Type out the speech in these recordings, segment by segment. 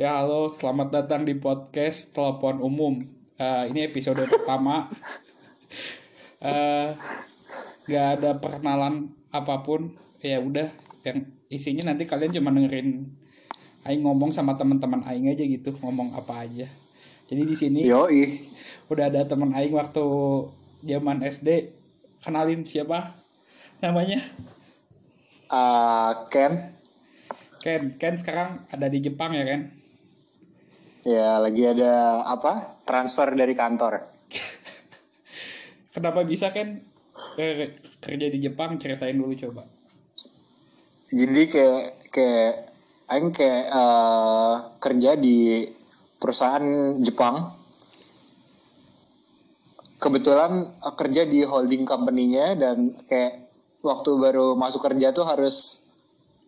Ya halo, selamat datang di podcast telepon umum. Eh, ini episode pertama. Eh, gak ada perkenalan apa pun. Ya udah, yang isinya nanti kalian cuma dengerin Aing ngomong sama teman-teman Aing aja gitu, ngomong apa aja. Jadi di sini Yoi. udah ada teman Aing waktu zaman SD. Kenalin siapa? Namanya Uh, Ken, Ken. Ken sekarang ada di Jepang ya Ken? Ya lagi ada apa? Transfer dari kantor. Kenapa bisa eh, kerja di Jepang? Ceritain dulu coba. Jadi kayak kayak Aing kayak eh, kerja di perusahaan Jepang. Kebetulan eh, kerja di holding company-nya dan kayak waktu baru masuk kerja tuh harus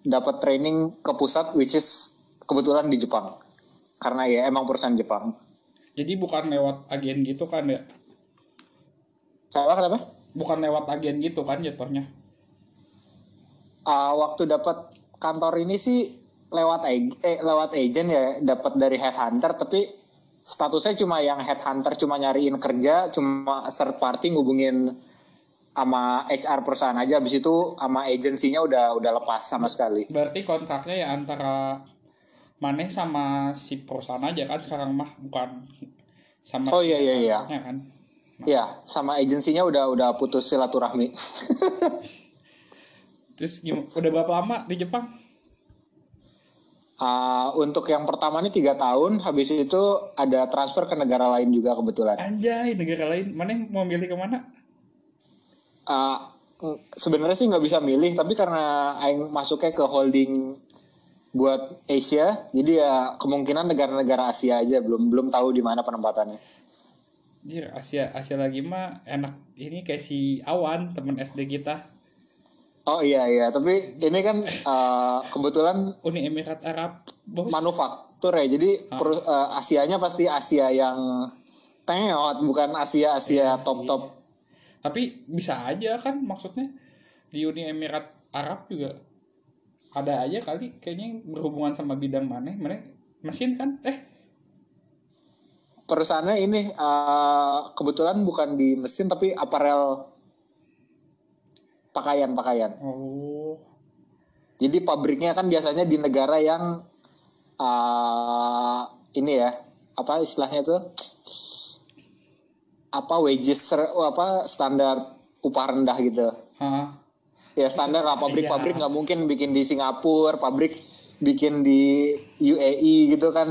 dapat training ke pusat which is kebetulan di Jepang. Karena ya emang perusahaan Jepang. Jadi bukan lewat agen gitu kan ya? Salah kenapa? Bukan lewat agen gitu kan jatuhnya? Ah, waktu dapat kantor ini sih lewat ag- eh, lewat agent ya dapat dari headhunter tapi statusnya cuma yang headhunter cuma nyariin kerja cuma third party ngubungin sama HR perusahaan aja habis itu sama agensinya udah udah lepas sama sekali Berarti kontraknya ya antara Maneh sama si perusahaan aja kan sekarang mah bukan sama Oh, si iya, iya, iya. kan. ya sama agensinya udah udah putus silaturahmi Terus gimana? Udah berapa lama di Jepang? Ah, untuk yang pertama ini tiga tahun habis itu ada transfer ke negara lain juga kebetulan Anjay, negara lain. Maneh mau milih ke mana? Uh, sebenarnya sih nggak bisa milih tapi karena aing masuknya ke holding buat Asia. Jadi ya kemungkinan negara-negara Asia aja. Belum belum tahu di mana penempatannya. Jir, Asia Asia lagi mah enak. Ini kayak si Awan, temen SD kita. oh iya iya. Tapi ini kan uh, kebetulan Uni Emirat Arab. Bos. manufaktur ya. Jadi per- uh, Asianya pasti Asia yang teot bukan Asia Asia top top Tapi bisa aja kan maksudnya di Uni Emirat Arab juga ada aja kali kayaknya berhubungan sama bidang mana mana mesin kan? Eh. Perusahaannya ini uh, kebetulan bukan di mesin tapi aparel. Pakaian pakaian oh. Jadi pabriknya kan biasanya di negara yang uh, ini ya apa istilahnya tuh apa wages apa standar upah rendah gitu. Ya standar lah pabrik-pabrik Iya. nggak mungkin bikin di Singapura, pabrik bikin di UAE gitu kan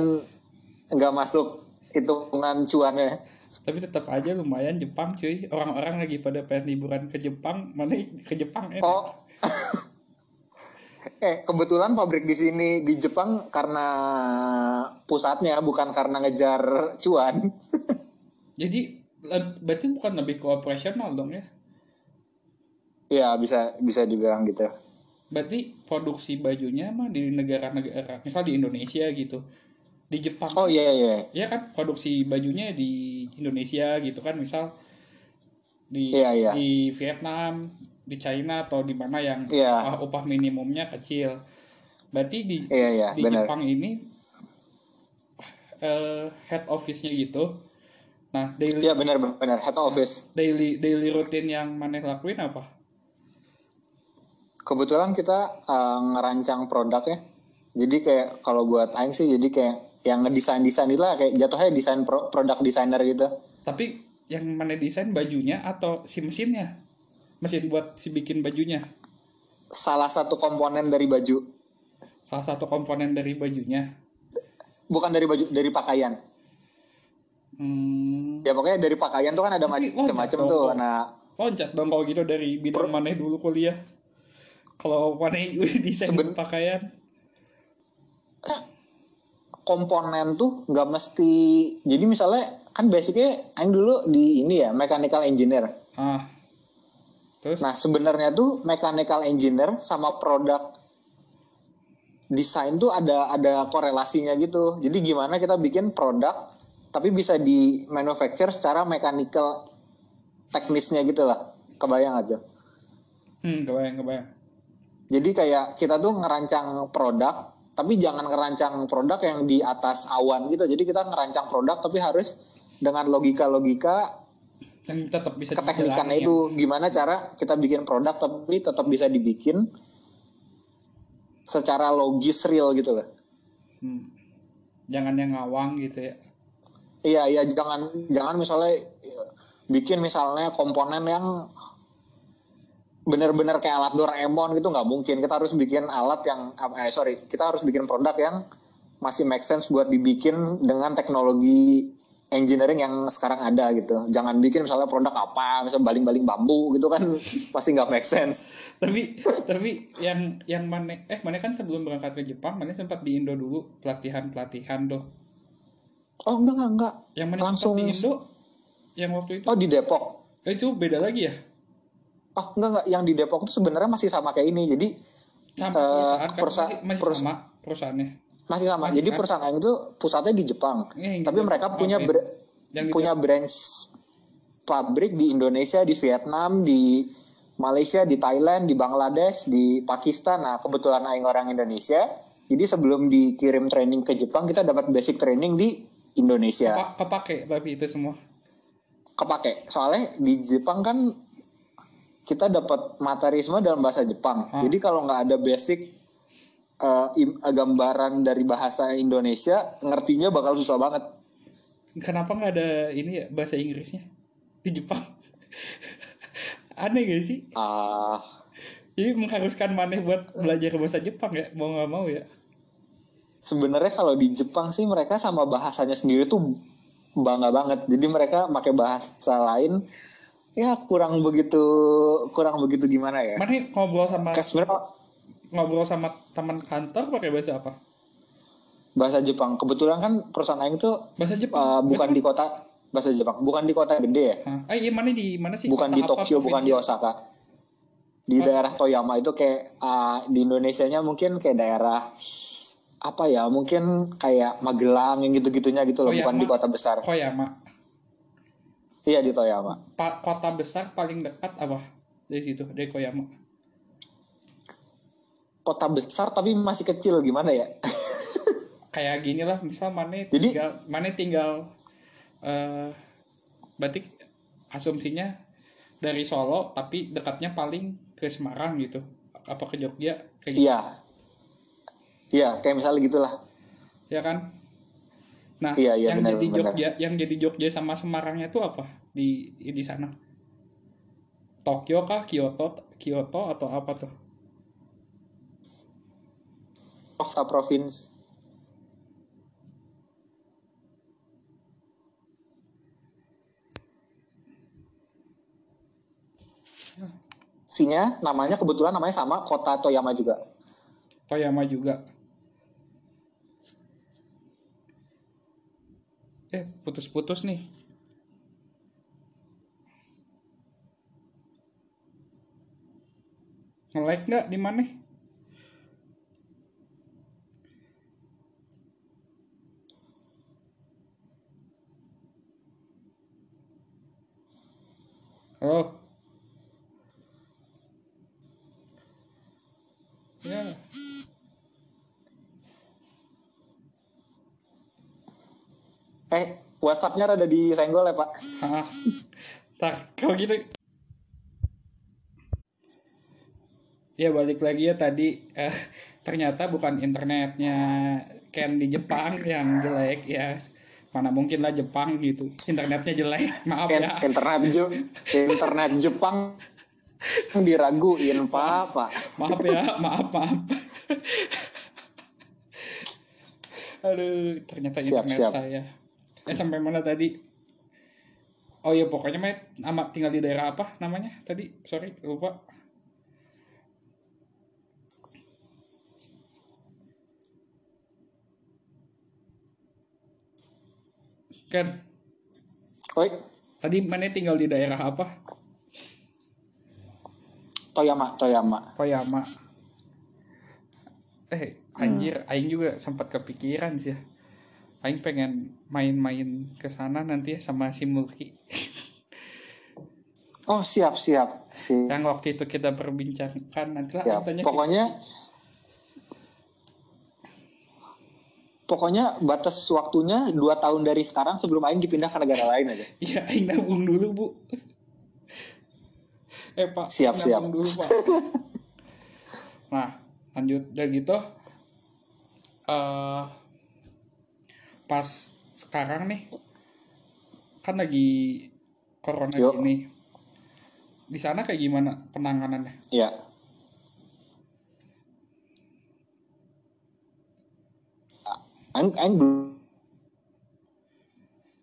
nggak masuk hitungan cuannya. tapi tetap aja lumayan Jepang cuy orang-orang lagi pada pengen liburan ke Jepang mana ke Jepang enak Oh. eh kebetulan pabrik di sini di Jepang karena pusatnya bukan karena ngejar cuan. jadi le- berarti bukan lebih ke operasional dong ya ya bisa bisa dibilang gitu. berarti produksi bajunya mah di negara-negara misal di Indonesia gitu di Jepang Oh iya iya. ya kan produksi bajunya di Indonesia gitu kan misal di Iya, iya. di Vietnam di China atau di mana yang Iya. upah, upah minimumnya kecil berarti di Iya iya di benar. Jepang ini eh, head office-nya gitu nah daily Iya benar benar head office. daily daily routine yang maneh lakuin apa Kebetulan kita uh, ngerancang produk ya. Jadi kayak kalau buat aing sih jadi kayak yang ngedesain desain itu lah kayak jatuhnya desain pro- produk desainer gitu. tapi yang maneh desain bajunya atau si mesinnya mesin buat si bikin bajunya Salah satu komponen dari baju, salah satu komponen dari bajunya bukan dari baju dari pakaian. hmm, Ya pokoknya dari pakaian tuh kan ada macam-macam tuh. Nah loncat dong kalau gitu dari bidang maneh dulu kuliah kalau maneh desain Seben- pakaian komponen tuh nggak mesti. Jadi misalnya kan basicnya aing dulu di ini ya mechanical engineer. ah terus Nah sebenarnya tuh mechanical engineer sama produk desain tuh ada ada korelasinya gitu. Jadi gimana kita bikin produk tapi bisa di manufacture secara mechanical teknisnya gitu lah. Kebayang aja. hmm kebayang kebayang Jadi kayak kita tuh ngerancang produk tapi jangan ngerancang produk yang di atas awan gitu. Jadi kita ngerancang produk tapi harus dengan logika-logika yang tetap bisa dijalani, itu. gimana cara kita bikin produk tapi tetap bisa dibikin secara logis real gitu loh. Ya. Hmm. jangan yang ngawang gitu ya. Iya iya. Jangan jangan misalnya bikin misalnya komponen yang bener-bener kayak alat Doraemon gitu nggak mungkin. Kita harus bikin alat yang eh sorry kita harus bikin produk yang masih make sense buat dibikin dengan teknologi engineering yang sekarang ada gitu. Jangan bikin misalnya produk apa misalnya baling-baling bambu gitu kan pasti nggak make sense. Tapi tapi yang yang mana eh mana kan sebelum berangkat ke Jepang mana sempat di Indo dulu pelatihan pelatihan tuh oh enggak enggak enggak yang mana langsung di Indo yang waktu itu oh di Depok? Eh, itu beda lagi ya oh enggak enggak. Yang di Depok itu sebenarnya masih sama kayak ini. Jadi sama Eh, perusahaan kan perusa- masih, masih perus- sama perusahaannya. Masih sama. Masih jadi kan? perusahaan itu pusatnya di Jepang. Iya, di tapi Depok mereka punya ya? ber- Yang punya branch pabrik di Indonesia di Vietnam di Malaysia di Thailand di Bangladesh di Pakistan. Nah kebetulan aing orang Indonesia. Jadi sebelum dikirim training ke Jepang kita dapat basic training di Indonesia. Kepa- kepake tapi itu semua. Kepake. Soalnya di Jepang kan kita dapat materi semua dalam bahasa Jepang. Ah. jadi kalau nggak ada basic im- eh, gambaran dari bahasa Indonesia ngertinya bakal susah banget. Kenapa nggak ada ini ya bahasa Inggrisnya? Di Jepang. Aneh gak sih? Ah. Jadi mengharuskan maneh buat belajar bahasa Jepang ya mau nggak mau ya. Sebenarnya kalau di Jepang sih mereka sama bahasanya sendiri tuh bangga banget. Jadi mereka pakai bahasa lain ya kurang begitu kurang begitu gimana ya? Maneh ngobrol sama sebenarnya ngobrol sama teman kantor pakai bahasa apa? Bahasa Jepang. Kebetulan kan perusahaan lain tuh bahasa eh, Jepang bukan di kota bahasa Jepang. Bukan di kota gede ya? Hah? ah iya mana di mana sih? Bukan di apa, Tokyo bukan di? Osaka. Di daerah Toyama itu kayak ah, di Indonesianya mungkin kayak daerah apa ya? Mungkin kayak Magelang yang gitu-gitunya gitu loh bukan Toyama. di kota besar. Koyama iya di Toyama. Pa- kota besar paling dekat apa? Dari situ dari Koyama. Kota besar tapi masih kecil gimana ya? Kayak gini lah misal mana Jadi- tinggal mana tinggal eh berarti asumsinya dari Solo tapi dekatnya paling ke Semarang gitu. Apa ke Jogja kayak gitu. Iya. Iya kayak misalnya gitulah. Ya kan nah Iya, iya, yang benar, jadi. Jogja yang jadi Jogja sama Semarangnya itu apa? Di di sana? Tokyo kah? Kyoto Kyoto atau apa tuh? Kota provinsi Sinya namanya kebetulan namanya sama kota Toyama juga. Toyama juga eh putus-putus nih. Nge-like nggak? Di mana? Halo? Ya Eh, WhatsApp-nya rada disenggol ya, Pak. Tak kalau gitu. Ya balik lagi ya tadi eh, ternyata bukan internetnya Ken di Jepang yang jelek ya. Mana mungkin lah Jepang gitu. Internetnya jelek. Maaf ya. internet Je- internet Jepang diraguin, Pak, Pak. Maaf ya, maaf, maaf. Aduh, ternyata Siap, internet siap. saya. Eh sampai mana tadi? Oh iya pokoknya Met, nama tinggal di daerah apa namanya tadi? Sorry, lupa. Kan, Oi, tadi mana tinggal di daerah apa? Toyama, Toyama. Koyama. Eh, anjir, Aing juga sempat kepikiran sih ya. Aing pengen main-main ke sana nanti ya sama si Mulki. Oh, siap, siap. Siap. Yang waktu itu kita perbincangkan nanti lah Ya, Aing tanya pokoknya pokoknya batas waktunya dua tahun dari sekarang sebelum Aing dipindah ke negara lain aja. Iya, aing nabung dulu, Bu. Eh, Pak. Siap, siap. dulu, Pak. nah, lanjut dari gitu eh pas sekarang nih kan lagi corona Yuk. gini. Di sana kayak gimana penanganannya? Ya. Aing, Aing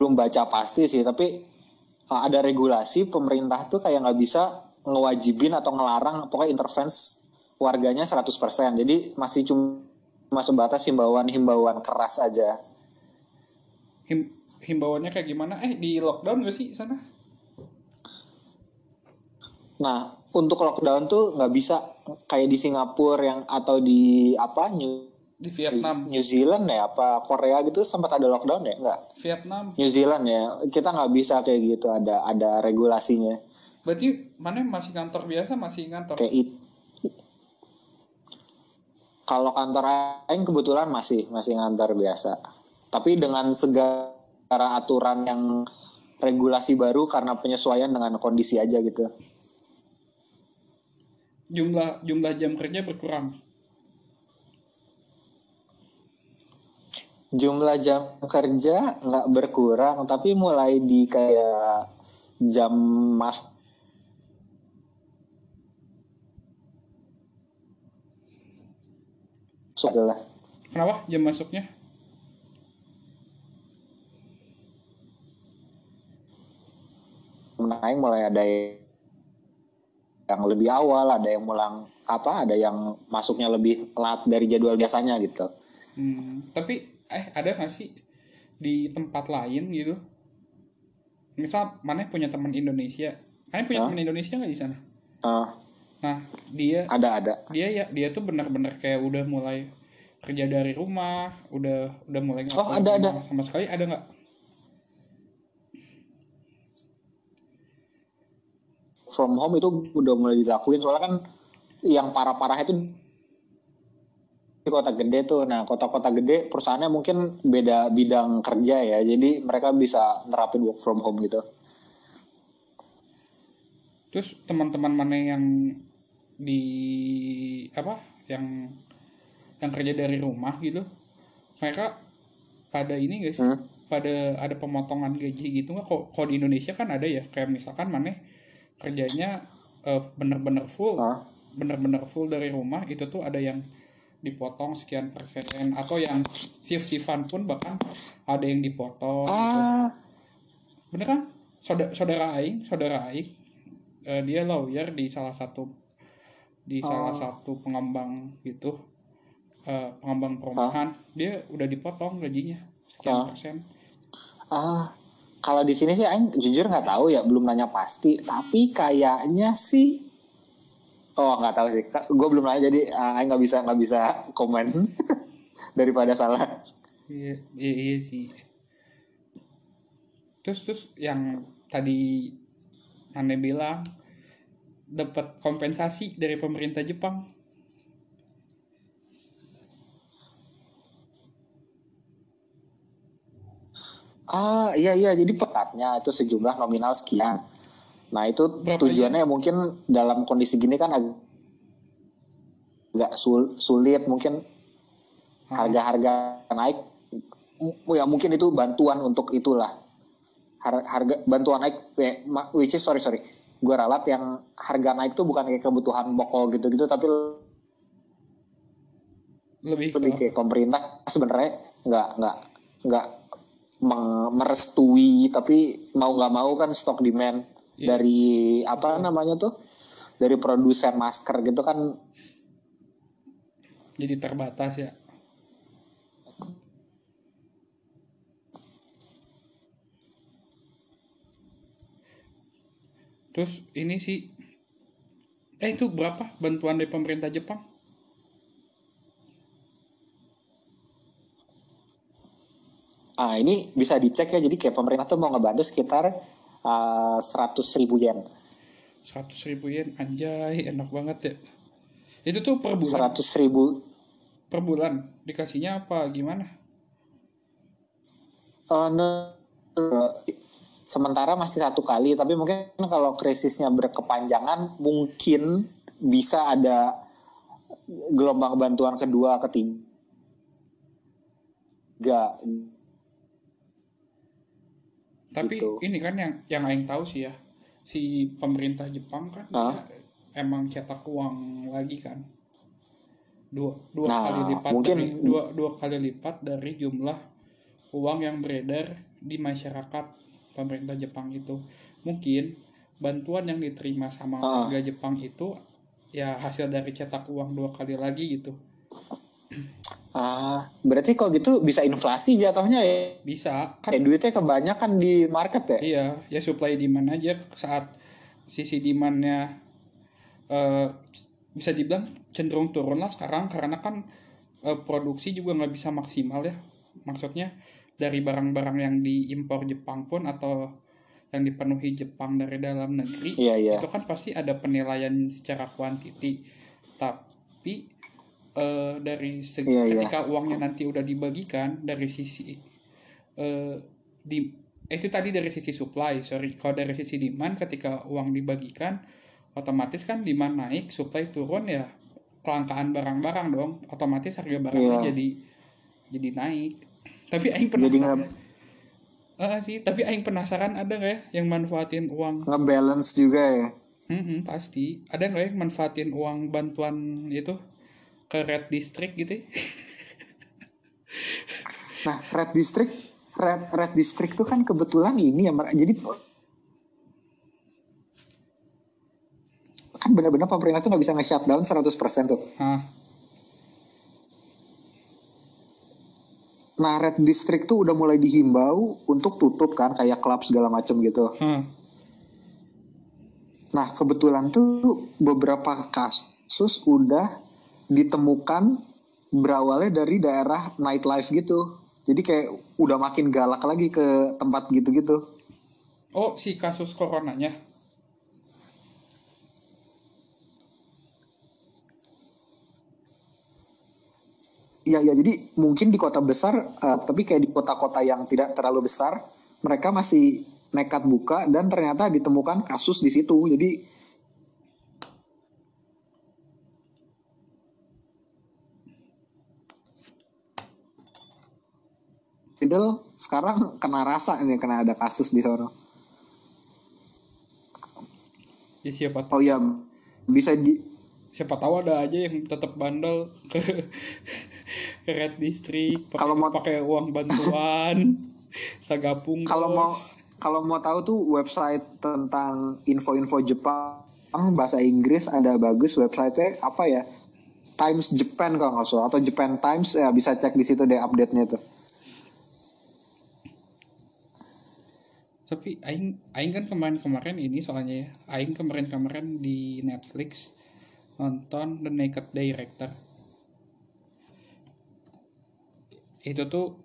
belum baca pasti sih, tapi uh, ada regulasi pemerintah tuh kayak nggak bisa ngewajibin atau ngelarang pokoknya intervensi warganya 100%. Jadi masih cuma sebatas himbauan-himbauan keras aja. Him himbauannya kayak gimana? Eh, di lockdown gak sih sana? Nah, untuk lockdown tuh nggak bisa kayak di Singapura yang atau di apa New Di Vietnam. New Zealand ya apa Korea gitu sempat ada lockdown ya nggak Vietnam. New Zealand ya kita nggak bisa kayak gitu ada ada regulasinya Berarti mana masih kantor biasa masih kantor? kayak it kalau kantor Aing kebetulan masih masih ngantor biasa tapi dengan segala aturan yang regulasi baru karena penyesuaian dengan kondisi aja gitu Jumlah jumlah jam kerja berkurang. jumlah jam kerja nggak berkurang tapi mulai di kayak jam mas adalah Kenapa jam masuknya? Naik mulai ada yang lebih awal ada yang mulang apa ada yang masuknya lebih lat dari jadwal biasanya gitu Hmm, tapi eh ada nggak sih di tempat lain gitu? Misal mana punya teman Indonesia, kalian punya Hah? teman Indonesia nggak di sana? Ah, Nah dia ada ada dia ya dia tuh benar-benar kayak udah mulai kerja dari rumah, udah udah mulai Oh, ada, ada. sama sekali ada nggak? From home itu udah mulai dilakuin soalnya kan yang parah-parah itu di kota gede tuh nah kota-kota gede perusahaannya mungkin beda bidang kerja ya jadi mereka bisa nerapin work from home gitu Terus teman-teman mana yang di apa yang yang kerja dari rumah gitu, mereka pada ini sih? Hmm. Pada ada pemotongan gaji gitu nggak? Kok kalau di Indonesia kan ada ya, kayak misalkan mana kerjanya eh, bener-bener full, Ah. bener-bener full dari rumah itu tuh ada yang dipotong sekian persen atau yang shift-shiftan pun bahkan ada yang dipotong. gitu. ah Bener kan? Saudara, saudara Aing, saudara Aing, eh, dia lawyer di salah satu di salah Oh. satu pengembang gitu, eh, pengembang perumahan, dia udah dipotong gajinya sekian Ah. persen. ah kalau di sini sih Aing jujur nggak tahu ya belum nanya pasti tapi kayaknya sih oh nggak tahu sih gue belum nanya jadi ah, Aing nggak bisa nggak bisa komen daripada salah Iya, iya, iya sih. Terus terus yang tadi Ane bilang dapat kompensasi dari pemerintah Jepang. Ah iya iya. Jadi pekatnya itu sejumlah nominal sekian. Nah itu Berapa tujuannya mungkin dalam kondisi gini kan ag- agak sul- sulit. Mungkin harga-harga naik. Ya mungkin itu bantuan untuk itulah. Har- harga bantuan naik ma- which is sorry sorry. Gue ralat yang harga naik tuh bukan kayak kebutuhan pokok gitu-gitu tapi Lebih lebih ke kayak pemerintah sebenarnya nggak nggak nggak merestui tapi mau nggak mau kan stok demand Iya. dari apa namanya tuh dari produsen masker gitu kan jadi terbatas ya. Terus ini sih eh itu berapa bantuan dari pemerintah Jepang? Ah ini bisa dicek ya jadi kayak pemerintah tuh mau ngebantu sekitar seratus ribu yen 100 ribu yen anjay enak banget ya. Itu tuh per bulan seratus ribu per bulan dikasihnya apa gimana? Oh, no. Sementara masih satu kali, tapi mungkin kalau krisisnya berkepanjangan, mungkin bisa ada gelombang bantuan kedua, ketiga. Tapi Gitu. ini kan yang yang aing tahu sih ya, si pemerintah Jepang kan dia emang cetak uang lagi kan. Dua dua Nah, kali lipat mungkin- dari dua dua kali lipat dari jumlah uang yang beredar di masyarakat pemerintah Jepang itu. Mungkin bantuan yang diterima sama warga Jepang itu ya hasil dari cetak uang dua kali lagi gitu. Ah, berarti kok gitu bisa inflasi jatuhnya ya? Bisa kan Eh, duitnya kebanyakan di market ya? Iya, ya supply demand aja saat sisi demandnya eh bisa dibilang cenderung turun lah sekarang karena kan eh, produksi juga nggak bisa maksimal ya. Maksudnya dari barang-barang yang diimpor Jepang pun atau yang dipenuhi Jepang dari dalam negeri Iya, iya. itu kan pasti ada penilaian secara kuantiti. Tapi eh, dari segi Iya, iya. ketika uangnya nanti udah dibagikan dari sisi eh, di itu tadi dari sisi supply sorry. Kalau dari sisi demand ketika uang dibagikan otomatis kan demand naik supply turun ya kelangkaan barang-barang dong. Otomatis harga barangnya Iya. jadi jadi naik. Tapi aing Jadi penasaran. nggak- Eh, sih. Tapi aing penasaran ada nggak ya yang manfaatin uang? Ngebalance juga ya? Mm-mm, pasti. Ada nggak ya yang manfaatin uang bantuan itu ke red district gitu ya? Nah, Red District, Red, Red District tuh kan kebetulan ini ya, jadi kan benar-benar pemerintah tuh nggak bisa nge-shutdown 100% tuh. Hah, Nah, Red District tuh udah mulai dihimbau untuk tutup kan, kayak klub segala macem gitu. hah. Nah, kebetulan tuh beberapa kasus udah ditemukan berawalnya dari daerah nightlife gitu. Jadi kayak udah makin galak lagi ke tempat gitu-gitu. oh si kasus coronanya Iya, ya. Jadi mungkin di kota besar, eh, tapi kayak di kota-kota yang tidak terlalu besar, mereka masih nekat buka dan ternyata ditemukan kasus di situ. Jadi Idol sekarang kena rasa ini kena ada kasus di sana. ya siapa tahu Oh ya, bisa di siapa tahu ada aja yang tetap bandel ke, ke red district pakai Kalau mau- pakai uang bantuan sagapung kalau mau kalau mau tahu tuh website tentang info-info Jepang bahasa Inggris ada bagus websitenya apa ya Times Japan kalau nggak salah atau Japan Times ya bisa cek di situ deh update-nya tuh. Tapi aing aing kan kemarin-kemarin ini soalnya ya aing kemarin-kemarin di Netflix nonton The Naked Director itu tuh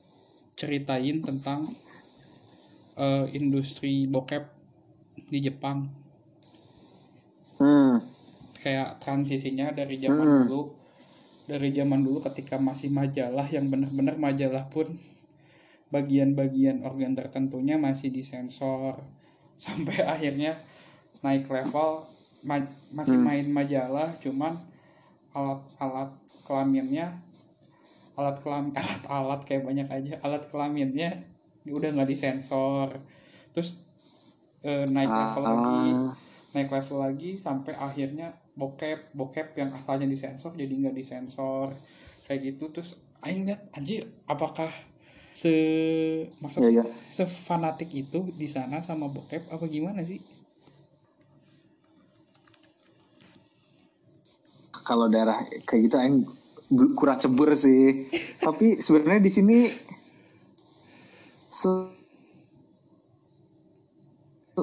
ceritain tentang eh, industri bokep di Jepang Hmm. kayak transisinya dari zaman Hmm. dulu dari zaman dulu ketika masih majalah yang benar-benar majalah pun bagian-bagian organ tertentunya masih disensor sampai akhirnya naik level ma- masih Hmm. main majalah cuman alat-alat kelaminnya alat kelam alat-alat kayak banyak aja alat kelaminnya udah nggak disensor. Terus eh, naik level lagi Ah, naik level lagi sampai akhirnya bokep bokep yang asalnya disensor jadi nggak disensor. Kayak gitu terus aing lihat anjir apakah se maksud ya ya. sefanatik itu di sana sama bokep apa gimana sih Kalau daerah kayak gitu aing kurang cebur sih. Tapi sebenarnya di sini se-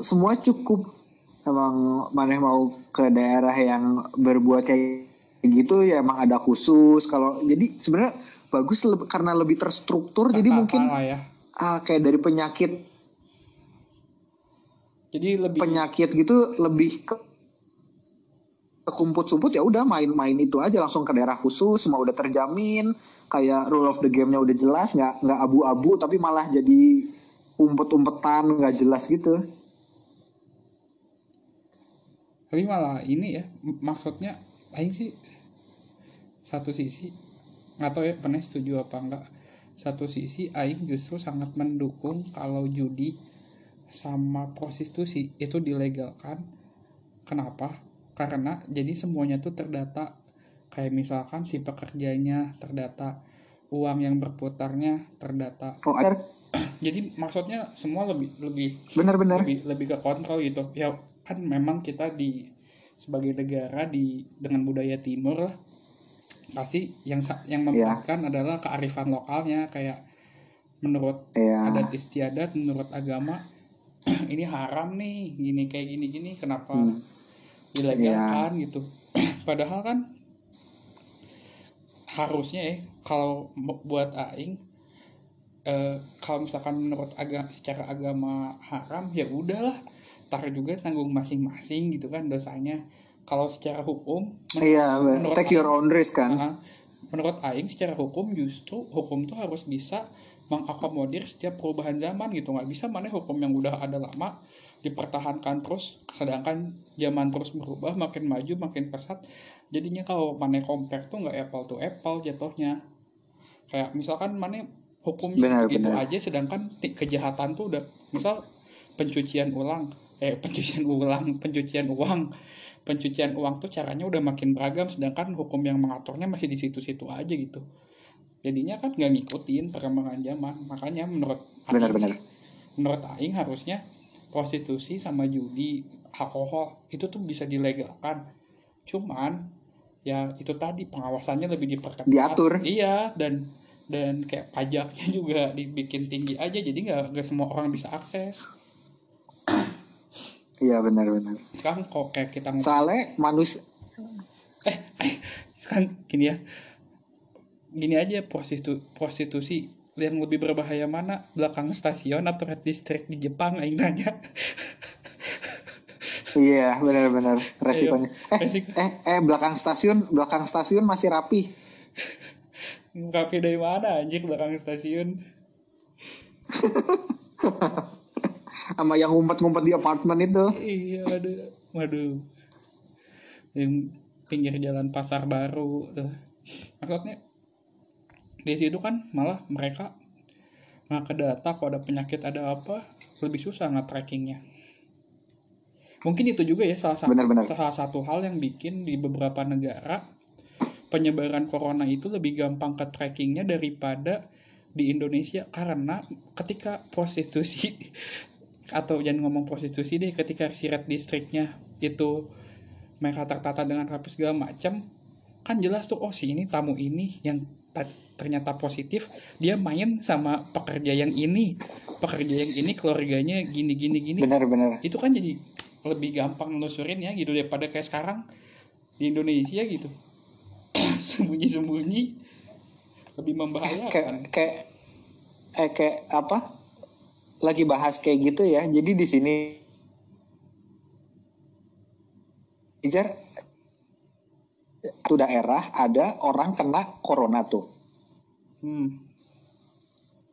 semua cukup emang mana mau ke daerah yang berbuat kayak gitu ya emang ada khusus kalau jadi sebenarnya bagus leb- karena lebih terstruktur jadi Tertata mungkin ya. ah, kayak dari penyakit jadi lebih penyakit gitu lebih ke kekumput-sumput ya udah main-main itu aja langsung ke daerah khusus semua udah terjamin kayak rule of the game-nya udah jelas nggak nggak abu-abu tapi malah jadi umpet-umpetan nggak jelas gitu. Tapi malah ini ya maksudnya aing sih satu sisi nggak tahu ya pernah setuju apa enggak satu sisi aing justru sangat mendukung kalau judi sama prostitusi itu dilegalkan. Kenapa? Karena jadi semuanya tuh terdata. Kayak misalkan si pekerjanya terdata uang yang berputarnya terdata. Oh air. Jadi maksudnya semua lebih lebih benar-benar lebih lebih ke kontrol gitu. Ya kan memang kita di sebagai negara di dengan budaya timur lah pasti yang yang membedakan adalah kearifan lokalnya. Kayak menurut ya adat istiadat menurut agama ini haram nih gini kayak gini gini kenapa Hmm. dilegalkan gitu. Padahal kan harusnya ya kalau buat aing eh, kalau misalkan menurut agama secara agama haram ya udahlah. Tar juga tanggung masing-masing gitu kan dosanya kalau secara hukum men- iya menurut take your own risk kan Aha. menurut aing secara hukum justru hukum tuh harus bisa mengakomodir setiap perubahan zaman gitu nggak bisa mana hukum yang udah ada lama dipertahankan terus sedangkan zaman terus berubah makin maju makin pesat jadinya kalau mana compare tuh nggak apple to apple jatuhnya kayak misalkan mana hukumnya Benar, gitu benar. aja sedangkan kejahatan tuh udah misal pencucian ulang eh pencucian ulang pencucian uang pencucian uang tuh caranya udah makin beragam sedangkan hukum yang mengaturnya masih di situ-situ aja gitu. Jadinya kan nggak ngikutin perkembangan zaman. Makanya menurut Aing Benar-benar. sih, menurut Aing harusnya prostitusi sama judi alkohol itu tuh bisa dilegalkan. Cuman ya itu tadi pengawasannya lebih diperketat. Diatur. iya dan dan kayak pajaknya juga dibikin tinggi aja. Jadi nggak nggak semua orang bisa akses iya benar-benar sekarang kok kayak kita soalnya manusia eh, eh sekarang gini ya. Gini aja prostitu prostitusi yang lebih berbahaya mana? Belakang stasiun atau red district di Jepang aing tanya. Iya benar-benar resikonya. Eh resiko. eh eh belakang stasiun belakang stasiun masih rapi. Kafe dari mana anjir belakang stasiun sama yang ngumpet-ngumpet di apartemen itu. Iya waduh waduh. Yang pinggir jalan pasar baru tuh. Maksudnya di situ kan malah mereka nggak ke data kalau ada penyakit ada apa lebih susah nggak trackingnya mungkin itu juga ya salah satu Benar-benar. salah satu hal yang bikin di beberapa negara penyebaran corona itu lebih gampang ke trackingnya daripada di Indonesia. Karena ketika prostitusi atau jangan ngomong prostitusi deh ketika si red districtnya itu mereka tertata dengan rapi segala macam kan jelas tuh oh si ini tamu ini yang ta- ternyata positif dia main sama pekerja yang ini. Pekerja yang ini keluarganya gini gini gini. Benar-benar itu kan jadi lebih gampang nelusurin ya gitu daripada kayak sekarang di Indonesia gitu. Sembunyi-sembunyi lebih kayak membahayakan kayak eh kayak apa lagi bahas kayak gitu ya. Jadi di sini Ijar satu daerah ada orang kena corona tuh. Hmm.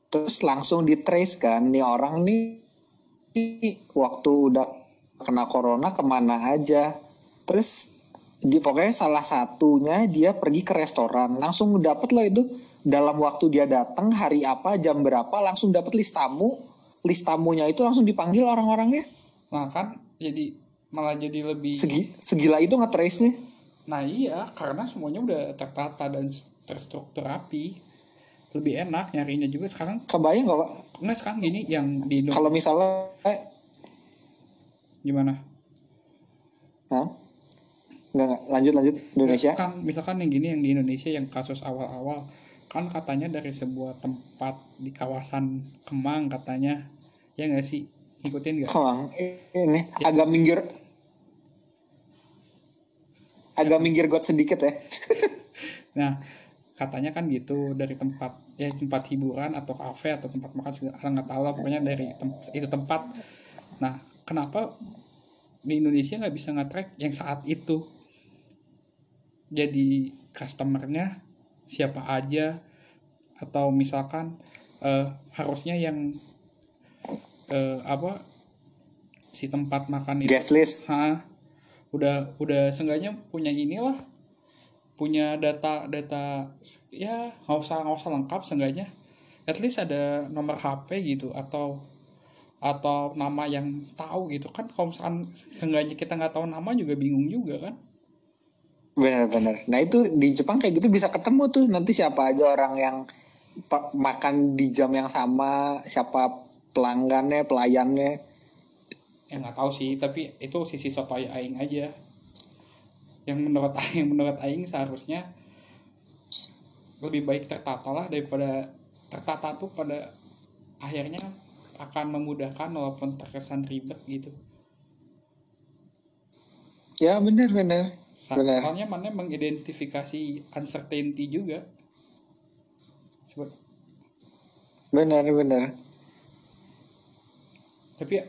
terus langsung di trace kan nih orang nih nih waktu udah kena corona ke mana aja. Terus di pokoknya salah satunya dia pergi ke restoran. Langsung dapet loh itu dalam waktu dia datang hari apa jam berapa langsung dapet list tamu list tamunya itu langsung dipanggil orang-orangnya nah kan jadi malah jadi lebih Segi, segila itu nge-trace nya Nah iya, karena semuanya udah tertata dan terstruktur rapi. Lebih enak nyarinya juga sekarang. kebayang gak Pak? Enggak sekarang gini yang di Indo kalau misalnya eh, gimana? Hah? Nggak, nggak. lanjut lanjut Indonesia Misalkan, misalkan yang gini yang di Indonesia yang kasus awal-awal kan katanya dari sebuah tempat di kawasan Kemang katanya ya nggak sih ngikutin nggak? Emang ini agak minggir agak minggir got sedikit ya. Nah katanya kan gitu dari tempat ya tempat hiburan atau kafe atau tempat makan segala nggak tahu lah pokoknya dari tem- itu tempat. Nah kenapa di Indonesia nggak bisa nge-track yang saat itu jadi customernya siapa aja atau misalkan eh, harusnya yang eh, apa si tempat makan itu Guest list. Hah, udah udah seenggaknya punya inilah punya data data ya nggak usah nggak usah lengkap seenggaknya. At least ada nomor HP gitu atau atau nama yang tahu gitu. Kan kalau misalkan seenggaknya kita nggak tahu nama juga bingung juga kan Benar-benar. Nah itu di Jepang kayak gitu bisa ketemu tuh nanti siapa aja orang yang makan di jam yang sama, siapa pelanggannya, pelayannya. ya nggak tahu sih tapi itu sisi sotoy aing aja yang menurut aing menurut aing seharusnya lebih baik tertata lah daripada tertata tuh pada akhirnya akan memudahkan walaupun terkesan ribet gitu Ya benar-benar. Benar. soalnya mana mengidentifikasi uncertainty juga Sebut- Benar-benar. tapi ya,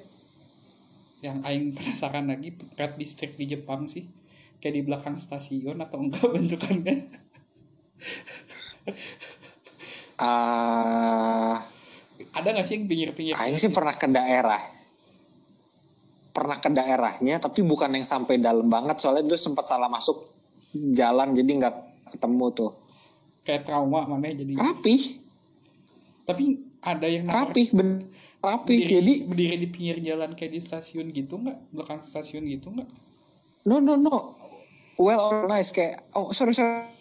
yang aing penasaran lagi red district di Jepang sih kayak di belakang stasiun atau enggak bentukannya Ah, ada nggak sih yang pinggir-pinggir Aing sih pernah ke daerah. Pernah ke daerahnya tapi bukan yang sampai dalam banget. Soalnya dulu sempat salah masuk jalan jadi nggak ketemu tuh. kayak trauma mana jadi Rapih, tapi ada yang rapih, ben, rapih. berdiri, Jadi berdiri di pinggir jalan kayak di stasiun gitu nggak? Belakang stasiun gitu nggak? No no no, well organized kayak oh sorry sorry,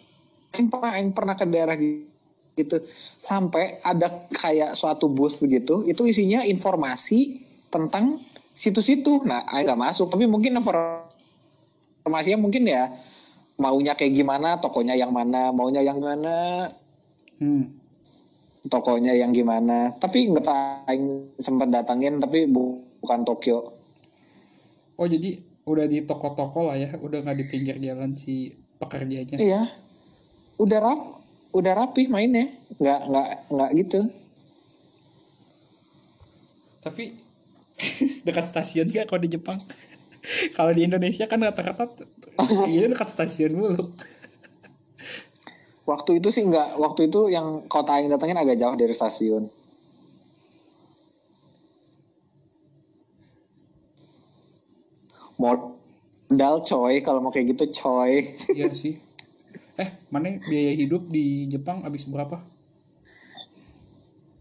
Aing pernah Aing pernah ke daerah gi- gitu. Sampai ada kayak suatu booth gitu. Itu isinya informasi tentang situ-situ. Nah, Aing nggak masuk tapi mungkin infor- informasinya mungkin ya maunya kayak gimana, tokonya yang mana, maunya yang mana, hmm. tokonya yang gimana. Tapi nggak tahu, Aing sempat datangin tapi bu- bukan Tokyo. oh jadi udah di toko-toko lah ya udah nggak di pinggir jalan si pekerjanya Iya, udah rap, udah rapi mainnya, nggak nggak nggak gitu. tapi dekat stasiun gak kalau di Jepang kalau di Indonesia kan rata-rata iya dekat stasiun mulu Waktu itu sih nggak, waktu itu yang kota yang datangin agak jauh dari stasiun. Modal coy, kalau mau kayak gitu coy. iya sih eh mana biaya hidup di Jepang habis berapa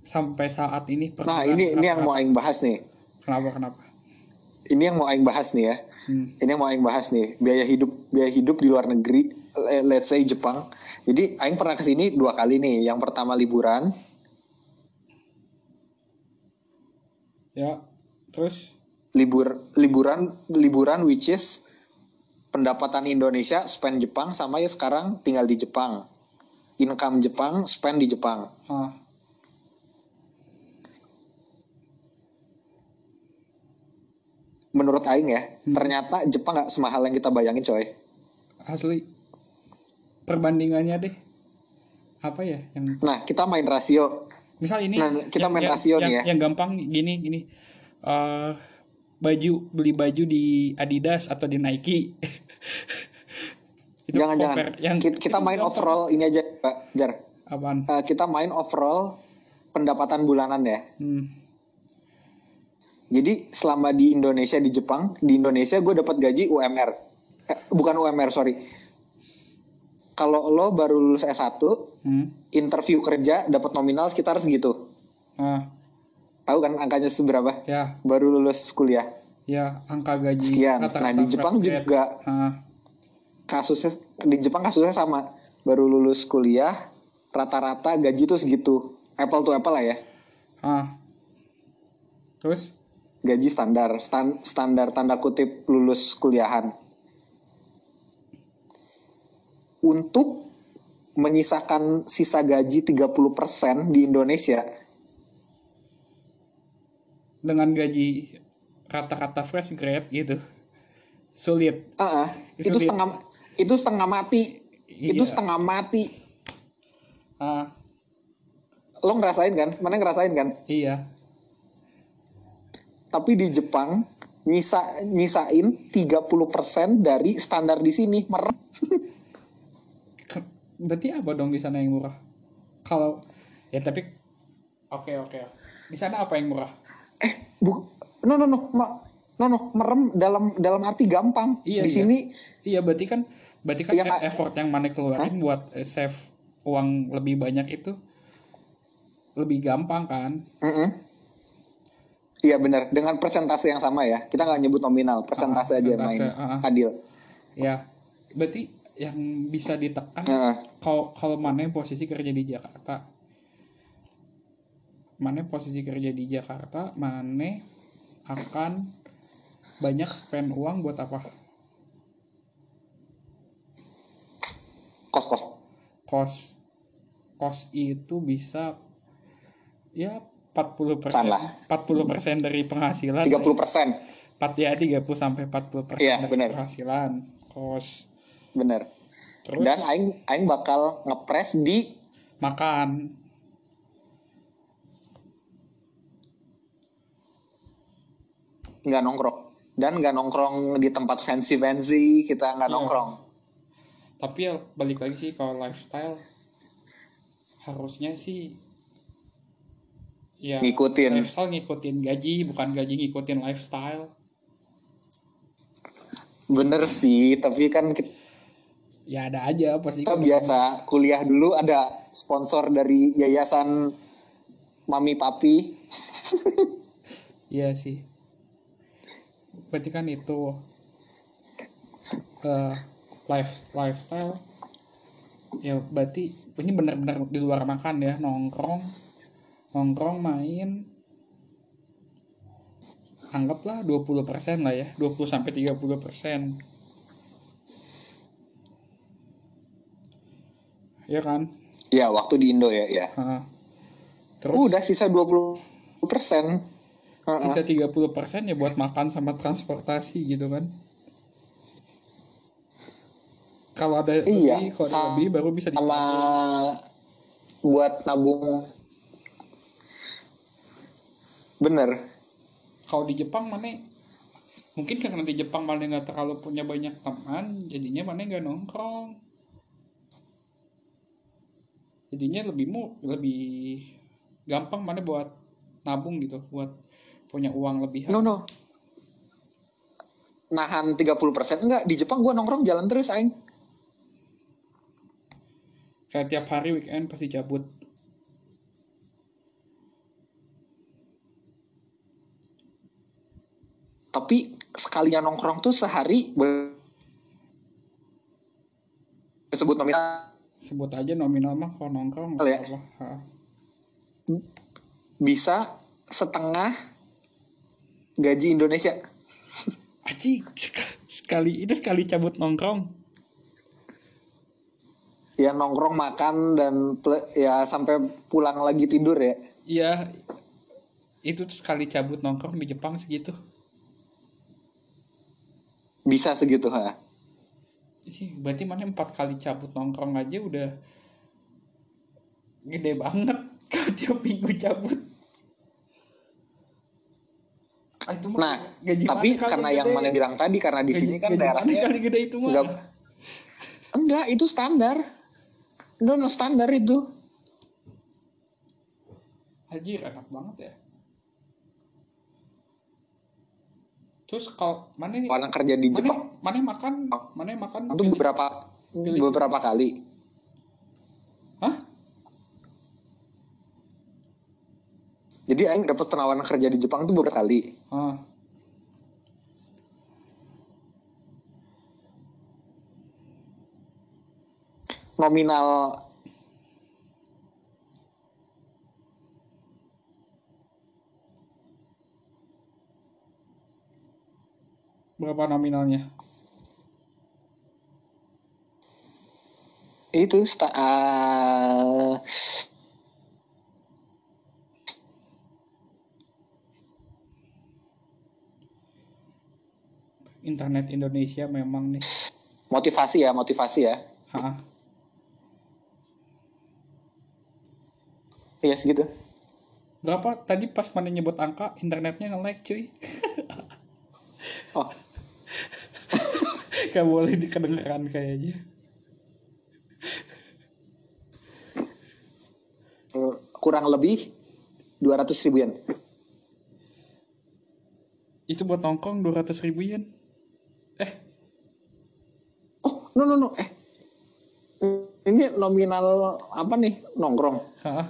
sampai saat ini Nah ini ini yang mau aing bahas nih. Kenapa kenapa Ini yang mau aing bahas nih ya. hmm. Ini yang mau aing bahas nih. Biaya hidup biaya hidup di luar negeri, let's say Jepang. Jadi aing pernah ke sini dua kali nih. Yang pertama liburan, ya terus libur liburan liburan which is pendapatan Indonesia spend Jepang sama ya sekarang tinggal di Jepang income Jepang spend di Jepang ah menurut Aing ya ternyata Jepang nggak semahal yang kita bayangin coy. Asli. Perbandingannya deh. Apa ya yang nah kita main rasio. Misal ini Nah, kita main yang, rasio yang, nih ya. yang gampang gini gini. Eh baju beli baju di Adidas atau di Nike. Jangan jangan yang kita, kita main gampang. overall ini aja Pak Jar. Apaan? Eh, kita main overall pendapatan bulanan ya. Hmm. Jadi selama di Indonesia di Jepang, di Indonesia gue dapat gaji UMR. Eh, bukan UMR, sorry. Kalau lo baru lulus S1, Hmm. interview kerja dapat nominal sekitar segitu. Ah, Tahu kan angkanya seberapa? ya Baru lulus kuliah. ya angka gaji Sekian. rata-rata Nah, di Jepang grade. juga Ah, kasusnya di Jepang kasusnya sama. Baru lulus kuliah, rata-rata gaji tuh segitu. Apple to apple lah ya. ah. terus Gaji standar, stan- standar tanda kutip lulus kuliahan. Untuk menyisakan sisa gaji 30% di Indonesia, dengan gaji rata-rata fresh grade gitu sulit ah, ah, itu setengah itu setengah mati. Itu Iya. setengah mati. ah Lo ngerasain kan? Mana ngerasain kan? iya Tapi di Jepang nyisa nyisain 30% dari standar di sini. Mer Ke- berarti apa dong di sana yang murah kalau ya tapi oke oke di sana apa yang murah Bu, no no no, ma, no no, merem dalam dalam arti gampang. Iya, Di iya. sini Iya berarti kan berarti kan Iya, e- effort yang mana keluarin buat eh, save uang lebih banyak itu lebih gampang kan? Mm-mm. Iya benar, dengan persentase yang sama ya. Kita nggak nyebut nominal, persentase Ah, aja yang main. persentase, ah. Adil. Ya berarti yang bisa ditekan kalau kalau mana posisi kerja di Jakarta mana posisi kerja di Jakarta mana akan banyak spend uang buat apa Kos-kos. kos kos itu bisa ya 40 persen Lah. 40 persen dari penghasilan 30 persen. 4 ya 30 sampai 40 persen Iya, dari benar. penghasilan kos Bener. terus Dan Aing, Aing bakal ngepres di makan nggak nongkrong. Dan nggak nongkrong di tempat fancy-fancy, kita nggak Iya. nongkrong. tapi ya balik lagi sih kalau lifestyle harusnya sih ya Ngikutin. lifestyle ngikutin gaji bukan gaji ngikutin lifestyle Bener sih, tapi kan kita ya ada aja pasti kita biasa kuliah dulu ada sponsor dari yayasan mami papi. Iya sih. Berarti kan itu eh life lifestyle ya berarti ini benar-benar di luar makan ya nongkrong nongkrong main anggaplah 20% lah ya 20 sampai 30% ya kan Ya waktu di Indo ya, ya. Heeh. terus Udah sisa 20 persen. sisa 30% ya buat makan sama transportasi gitu kan kalau ada Iya, lebih kalau ada lebih baru bisa di Sama buat nabung. Bener. kalau di Jepang mana mungkin karena di Jepang mana nggak terlalu punya banyak teman jadinya mana nggak nongkrong jadinya lebih mu lebih gampang mana buat nabung gitu buat punya uang lebih No no. Nahan 30 persen enggak di Jepang gua nongkrong jalan terus aing. kayak tiap hari weekend pasti cabut Tapi sekalian nongkrong tuh sehari boleh disebut nominal sebut aja nominal mah kalau nongkrong Ya. bisa setengah gaji Indonesia. Aji sek- sekali itu sekali cabut nongkrong Ya nongkrong makan dan ya sampai pulang lagi tidur ya. Iya itu sekali cabut nongkrong di Jepang segitu Bisa segitu ha. Berarti mana empat kali cabut nongkrong aja udah gede banget kalau tiap minggu cabut Ah, itu Nah, gaji tapi karena yang mana bilang tadi karena di Gaji- sini kan gaji daerahnya kali gede itu mah enggak enggak itu standar. No, no standar itu. Anjir enak banget ya terus kalau mana nih Orang kerja di Jepang mana makan mana makan itu pilih- beberapa pilih. beberapa kali. Hah? Jadi aing dapat penawaran kerja di Jepang tuh beberapa kali. Ah. Nominal berapa nominalnya itu sta- ah, internet Indonesia memang nih motivasi ya, motivasi ya. Hah. Iya segitu. berapa tadi pas mana nyebut angka internetnya nge-lag cuy Oh, gak boleh dikedengeran kayaknya kurang lebih 200 ribu yen. itu buat nongkrong 200 ribu yen eh Oh, no no no. Eh. Ini nominal apa nih? Nongkrong. Hah?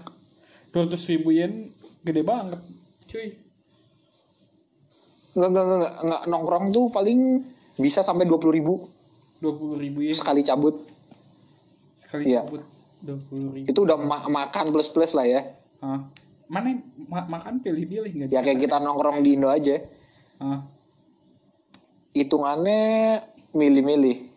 200 ribu yen gede banget cuy Enggak, enggak, enggak, enggak, nongkrong tuh paling bisa sampai 20 ribu 20 ribu yen sekali cabut. sekali Iya. cabut 20 ribu Itu udah ma- makan plus-plus lah ya. Hah? mana ma- makan pilih-pilih nggak Ya kayak kita nongkrong di Indo aja. Hah? Hitungannya milih-milih.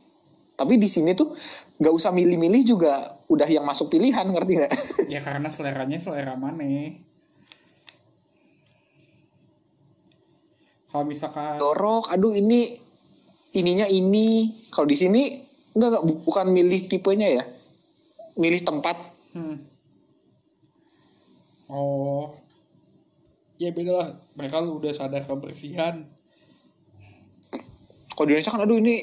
Tapi di sini tuh nggak usah milih-milih juga udah yang masuk pilihan, ngerti nggak? ya karena seleranya selera mana kalau misalkan Dorok, aduh ini ininya ini. Kalau di sini enggak, enggak bu- bukan milih tipenya ya. Milih tempat. Hmm. Oh. Ya beda lah. Mereka lu udah sadar kebersihan. Kalau di Indonesia kan aduh ini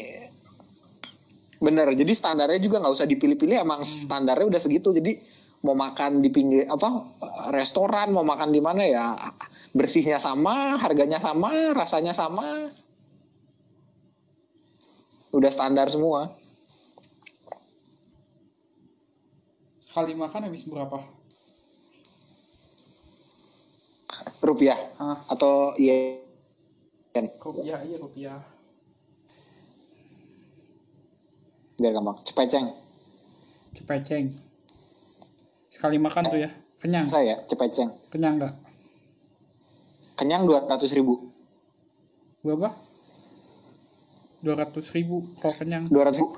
bener. Jadi standarnya juga nggak usah dipilih-pilih. Emang standarnya udah segitu. Jadi mau makan di pinggir apa restoran, mau makan di mana ya bersihnya sama, harganya sama, rasanya sama. Udah standar semua. Sekali makan habis berapa? Rupiah Hah? atau yen. Rupiah iya rupiah. Biar gampang. Cepeceng. Cepeceng. Sekali makan tuh ya. Kenyang. Saya cepeceng. Kenyang nggak? Kenyang 200 ribu. Berapa? 200 ribu kalau kenyang. 200 ribu.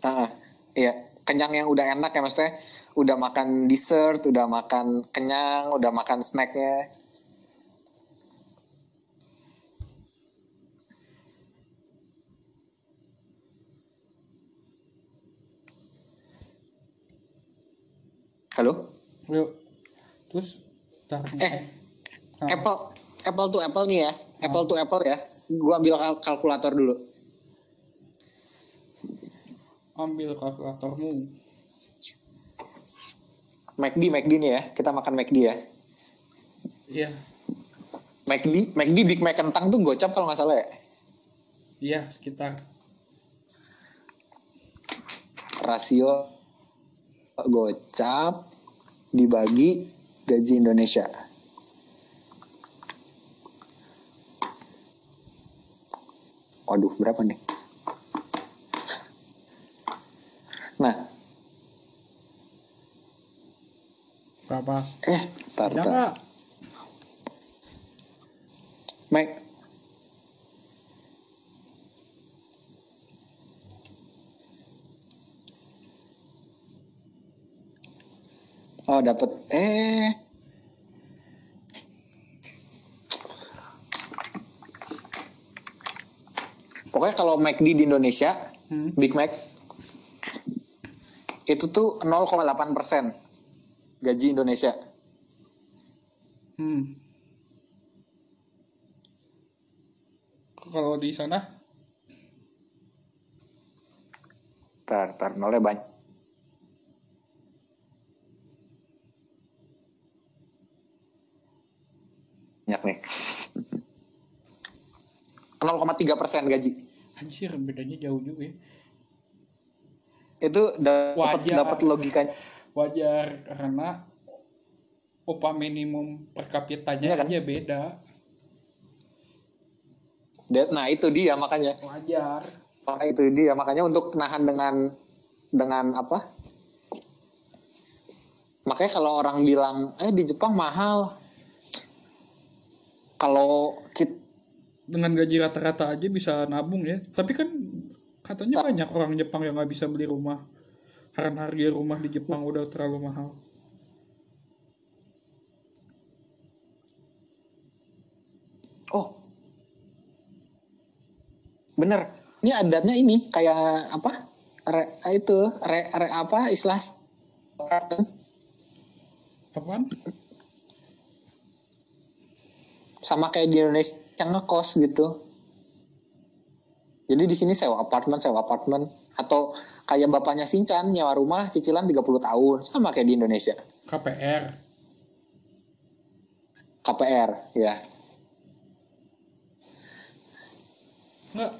Ah, iya. Kenyang yang udah enak ya maksudnya. Udah makan dessert, udah makan kenyang, udah makan snacknya. Halo? Yuk. Terus Eh, Ah. Apple, Apple to Apple nih ya. Apple to Apple ya. Gua ambil kal- kalkulator dulu. ambil kalkulatormu. McD, McD nih ya. Kita makan McD ya. Iya. McD, McD Big Mac kentang tuh gocap kalau nggak salah ya. Iya, sekitar Rasio gocap dibagi gaji Indonesia. Waduh, berapa nih? Nah, berapa? eh, tar, Bisa tar. Mac, Oh dapat eh Pokoknya kalau McD di Indonesia, Hmm. Big Mac itu tuh 0,8 persen gaji Indonesia. Hmm. Kalau di sana Tar, tar, nolnya banyak. Banyak nih. 0,3 persen gaji. Anjir bedanya jauh juga ya. Itu dapat dapat logikanya. Wajar karena upah minimum per kapitanya Iya kan? aja beda. Nah itu dia makanya. Wajar. Maka itu dia makanya untuk nahan dengan dengan apa? Makanya kalau orang bilang eh di Jepang mahal. Kalau kita Dengan gaji rata-rata aja bisa nabung ya. Tapi kan katanya Ta- banyak orang Jepang yang nggak bisa beli rumah. Karena harga rumah di Jepang udah terlalu mahal. Oh. Bener. Ini adatnya ini kayak apa? Re, itu re, re apa istilah Apaan? sama kayak di Indonesia ngekos gitu. Jadi di sini sewa apartemen, sewa apartemen atau kayak bapaknya Sincan nyewa rumah cicilan 30 tahun sama kayak di Indonesia. KPR. KPR ya. Enggak,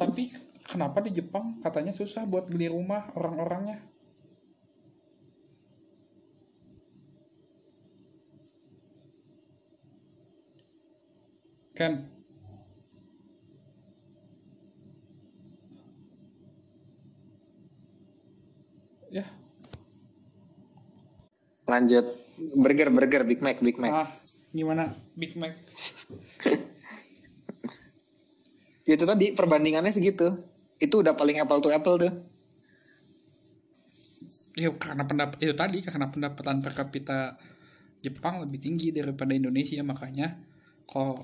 tapi kenapa di Jepang katanya susah buat beli rumah orang-orangnya? Kan ya Lanjut. Burger, burger, Big Mac, Big Mac. ah gimana Big Mac Itu tadi perbandingannya segitu. Itu udah paling apple to apple tuh. ya karena pendapat itu tadi karena pendapatan per kapita Jepang lebih tinggi daripada Indonesia makanya kalau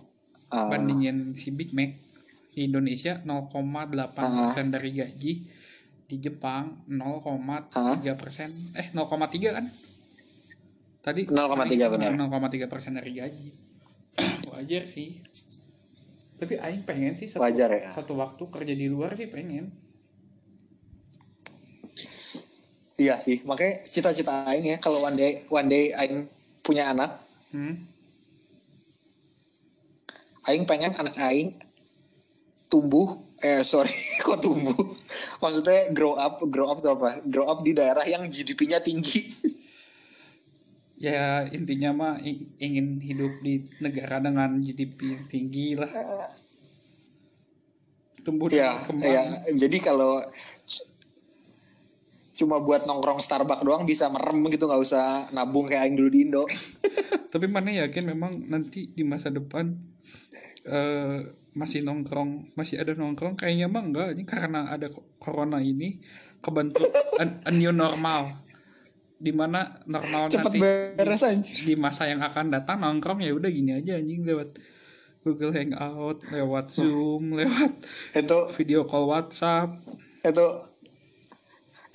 Ah. bandingin si Big Mac di Indonesia 0,8% dari gaji di Jepang 0,3 persen eh 0,3 kan tadi 0,3 benar. 0,3 persen dari gaji wajar sih tapi Aing pengen sih satu, Wajar ya. satu waktu kerja di luar sih pengen Iya sih, makanya cita-cita aing ya kalau one day one day aing punya anak, hmm? Aing pengen anak aing tumbuh eh sorry kok tumbuh? Maksudnya grow up grow up itu apa? Grow up di daerah yang GDP-nya tinggi. Ya intinya mah ingin hidup di negara dengan GDP yang tinggi lah. Tumbuh ya kembang ya jadi kalau cuma buat nongkrong Starbucks doang bisa merem gitu nggak usah nabung kayak aing dulu di Indo. Tapi mana yakin memang nanti di masa depan eh masih nongkrong masih ada nongkrong? Kayaknya mah enggak. Ini karena ada corona ini kebentuk a, a new normal. Di mana normal cepet nanti beres di masa yang akan datang nongkrong ya udah gini aja anjing lewat Google Hangout lewat Zoom lewat itu video call WhatsApp. itu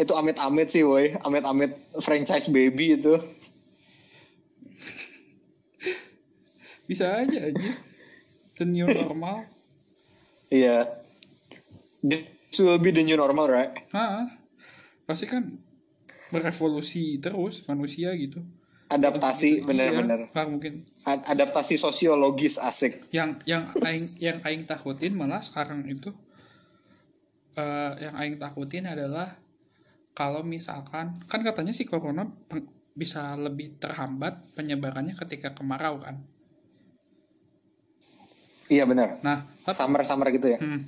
itu amit-amit sih woi. Amit-amit franchise baby itu. Bisa aja aja the new normal? Iya. This will be the new normal right? Hah, pasti kan berevolusi terus manusia gitu. Adaptasi Iya, bener-bener nggak mungkin. Adaptasi sosiologis asik. Yang yang aing yang aing takutin malah sekarang itu eh yang aing takutin adalah kalau misalkan kan katanya si corona bisa lebih terhambat penyebarannya ketika kemarau kan iya bener nah tapi, summer summer gitu ya. Hmm,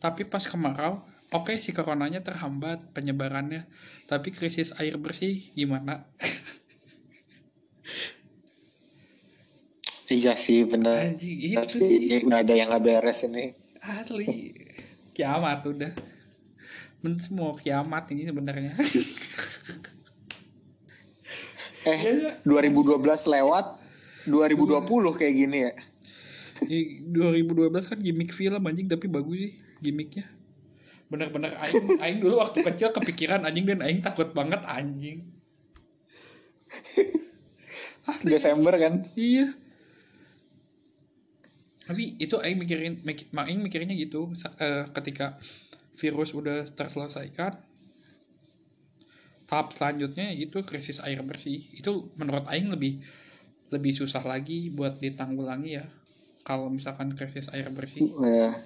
tapi pas kemarau oke si coronanya terhambat penyebarannya. Tapi krisis air bersih gimana? Iya sih bener anjing itu tapi sih. nggak ada yang nggak beres ini. Asli. Kiamat udah. Men semua kiamat ini sebenarnya. Eh 2012 lewat 2020 kayak gini ya Di 2012 kan gimmick film anjing tapi bagus sih gimmicknya. Bener-bener aing aing dulu waktu kecil kepikiran anjing dan aing takut banget anjing. Asli. Desember kan? Iya. Tapi itu aing mikirin mik, aing mikirnya gitu eh, ketika virus udah terselesaikan tahap selanjutnya itu krisis air bersih. Itu menurut aing lebih lebih susah lagi buat ditanggulangi ya kalau misalkan krisis air bersih. Ya.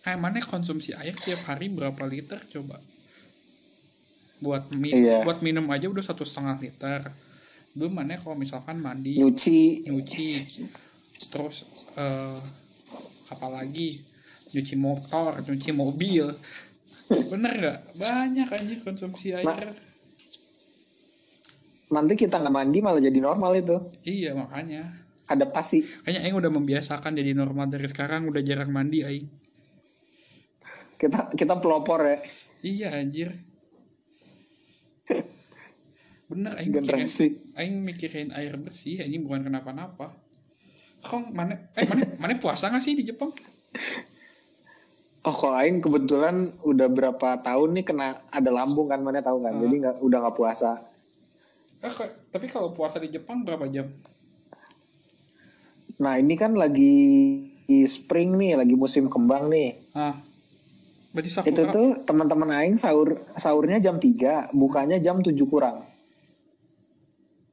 kayak mana konsumsi air tiap hari berapa liter coba? Buat mi Iya. buat minum aja udah satu setengah liter. Belum mana kalau misalkan mandi? Nyuci. Nyuci. Terus eh apalagi nyuci motor nyuci mobil. Bener nggak? Banyak anjir konsumsi air. Nah. nanti kita nggak mandi malah jadi normal itu. Iya makanya adaptasi. Kayaknya Aing udah membiasakan jadi normal dari sekarang udah jarang mandi Aing. Kita kita pelopor ya. Iya anjir. Bener Aing mikirin Aing mikirin air bersih ini bukan kenapa-napa. Kok mana eh mana mana puasa nggak sih di Jepang? Oh kalau Aing kebetulan udah berapa tahun nih kena ada lambung kan mana tahu kan Ah. jadi nggak udah nggak puasa. Eh, tapi kalau puasa di Jepang berapa jam nah ini kan lagi spring nih lagi musim kembang nih ah berarti itu sakura tuh teman-teman Aing sahur sahurnya jam 3 bukanya jam 7 kurang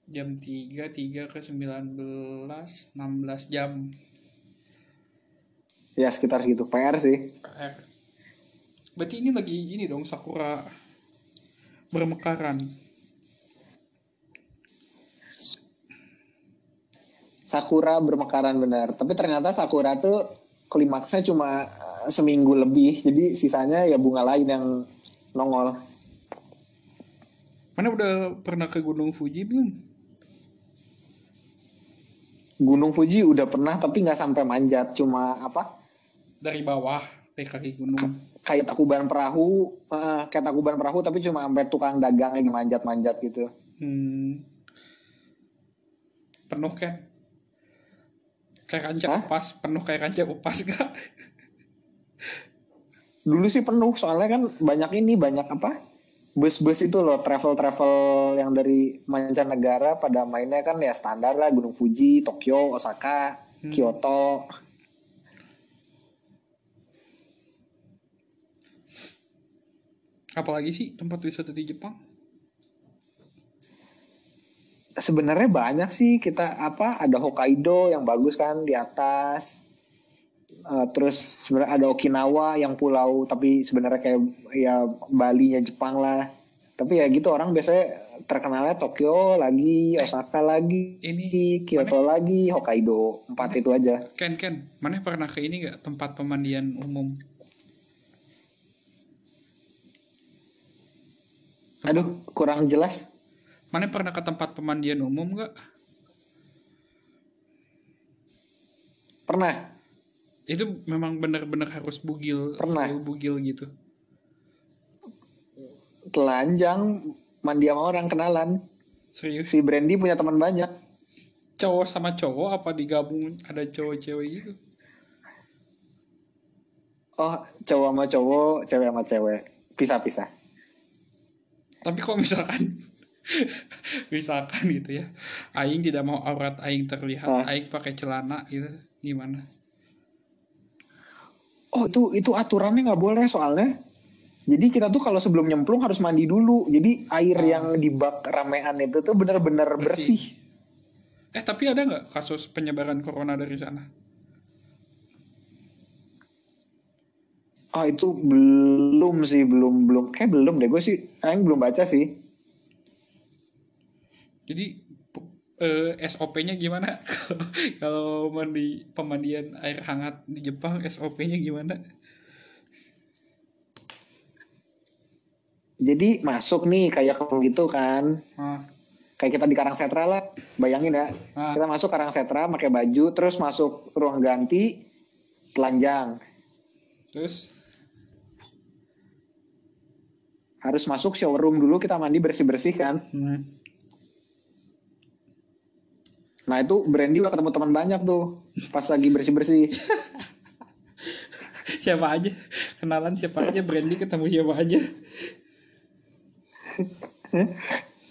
jam 3 3 ke 19 16 jam Ya sekitar segitu. PR sih. PR. Berarti ini lagi ini dong sakura bermekaran. Sakura bermekaran benar. Tapi ternyata Sakura tuh klimaksnya cuma eh, seminggu lebih. Jadi sisanya ya bunga lain yang nongol. Mana udah pernah ke Gunung Fuji belum? Gunung Fuji udah pernah tapi nggak sampai manjat. Cuma apa? Dari bawah, dari kaki gunung. Kayak takuban perahu, eh, kayak takuban perahu tapi cuma sampai tukang dagang yang manjat-manjat gitu. Hmm. Penuh kan? Kayak kancah Hah? upas, penuh kayak kancah upas gak? Dulu sih penuh soalnya kan banyak ini banyak apa? Bus-bus itu loh travel-travel yang dari mancanegara pada mainnya kan ya standar lah Gunung Fuji, Tokyo, Osaka, Kyoto. Apalagi sih tempat wisata di Jepang? Sebenarnya banyak sih kita apa ada Hokkaido yang bagus kan di atas. Eh, terus sebenarnya ada Okinawa yang pulau tapi sebenarnya kayak ya Bali-nya Jepang lah. Tapi ya gitu orang biasanya terkenalnya Tokyo lagi, Osaka lagi, ini Kyoto lagi, Hokkaido. Empat itu aja. Ken Ken, mana pernah ke ini gak tempat pemandian umum? Aduh, kurang jelas. Mana pernah ke tempat pemandian umum gak? Pernah. Itu memang benar-benar harus bugil, Pernah. bugil gitu. Telanjang mandi sama orang kenalan. Serius? Si Brandy punya teman banyak. Cowok sama cowok apa digabung ada cowok cewek gitu? Oh, cowok sama cowok, cewek sama cewek. Pisah-pisah. Tapi kok misalkan misalkan gitu ya, Aing tidak mau aurat Aing terlihat, Ah. Aing pakai celana gitu, gimana? Oh itu itu aturannya nggak boleh soalnya. Jadi kita tuh kalau sebelum nyemplung harus mandi dulu. Jadi air Ah. yang di bak ramean itu tuh benar-benar bersih. Eh tapi ada nggak kasus penyebaran corona dari sana? Oh itu belum sih belum belum kayak belum deh gue sih. Aing belum baca sih. Jadi eh, SOP-nya gimana? Kalau mandi pemandian air hangat di Jepang SOP-nya gimana? Jadi masuk nih kayak gitu kan. Ah, Kayak kita di Karangsetra lah. Bayangin ya. Ah. Kita masuk Karangsetra pakai baju terus masuk ruang ganti telanjang. terus Harus masuk showroom dulu kita mandi bersih-bersih kan. hmm, Nah itu Brandy udah ketemu teman banyak tuh pas lagi bersih-bersih. siapa aja kenalan siapa aja Brandy ketemu siapa aja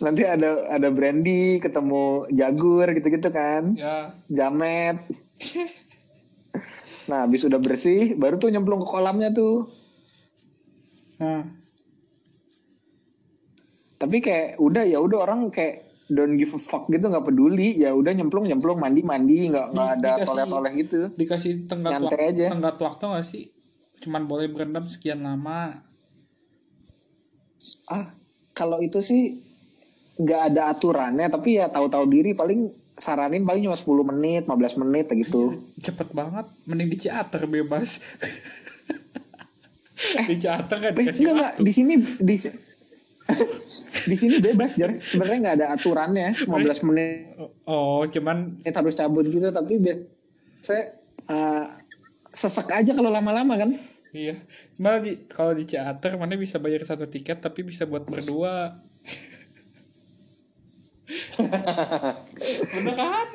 Nanti ada ada Brandy ketemu Jagur gitu-gitu kan. ya Jamet. Nah, habis udah bersih, baru tuh nyemplung ke kolamnya tuh. nah Tapi kayak udah ya udah orang kayak don't give a fuck gitu nggak peduli. Ya udah nyemplung nyemplung mandi mandi. Nggak nggak ada toleh toleh gitu. dikasih tenggat Nyantai waktu aja. tenggat waktu nggak sih? Cuman boleh berendam sekian lama. Ah kalau itu sih nggak ada aturannya tapi ya tahu-tahu diri. Paling saranin paling cuma 10 menit 15 menit gitu. Cepet banget. Mending di ciater bebas. Di ciater kan Eh, dikasih enggak di sini di di sini bebas jar. Sebenarnya nggak ada aturannya. 15 menit. Oh cuman harus cabut gitu tapi biasa eh, sesek aja kalau lama-lama kan? Iya. Malah di kalau di ciater mana bisa bayar satu tiket tapi bisa buat berdua? Bener kan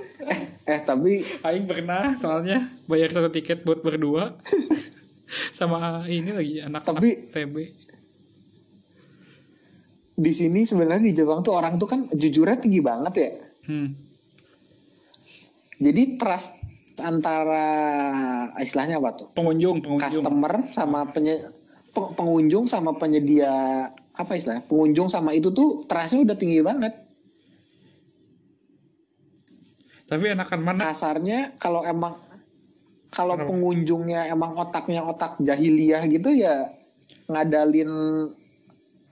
eh tapi Aing pernah soalnya bayar satu tiket buat berdua. Sama ini lagi anak-anak Tapi- TB di sini sebenarnya di Jepang tuh orang tuh kan jujurnya tinggi banget ya. Hmm. jadi trust antara istilahnya apa tuh? Pengunjung pengunjung. Customer sama penye- pe- pengunjung sama penyedia apa istilahnya? Pengunjung sama itu tuh trustnya udah tinggi banget. Tapi enakan mana? Kasarnya kalau emang kalau pengunjungnya emang otaknya otak jahiliyah gitu ya ngadalin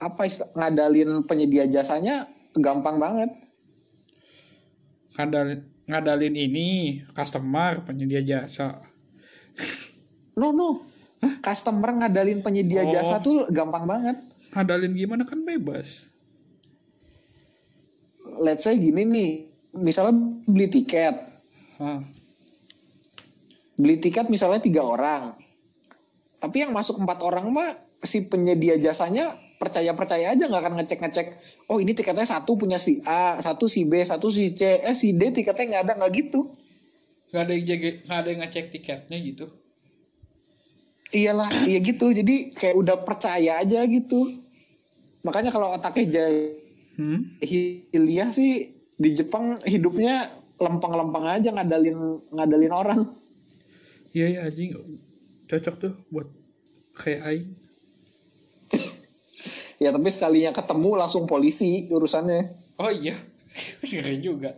apa ngadalin penyedia jasanya gampang banget. ngadalin ngadalin ini customer penyedia jasa No no. Customer ngadalin penyedia Oh. jasa tuh gampang banget. ngadalin gimana kan bebas Let's say gini nih, misalnya beli tiket, Hah. beli tiket misalnya tiga orang, tapi yang masuk empat orang mah si penyedia jasanya percaya percaya aja nggak akan ngecek ngecek. Oh ini tiketnya satu punya si A, satu si B, satu si C, eh si D tiketnya nggak ada nggak gitu. nggak ada yang jaga nggak ada yang ngecek tiketnya gitu Iyalah, iya gitu. Jadi kayak udah percaya aja gitu. Makanya kalau otaknya hmm? jahiliyah sih di Jepang hidupnya lempeng-lempeng aja ngadalin ngadalin orang. iya iya anjing cocok tuh buat kayak aing Ya tapi sekalinya ketemu langsung polisi urusannya. oh iya ngeri juga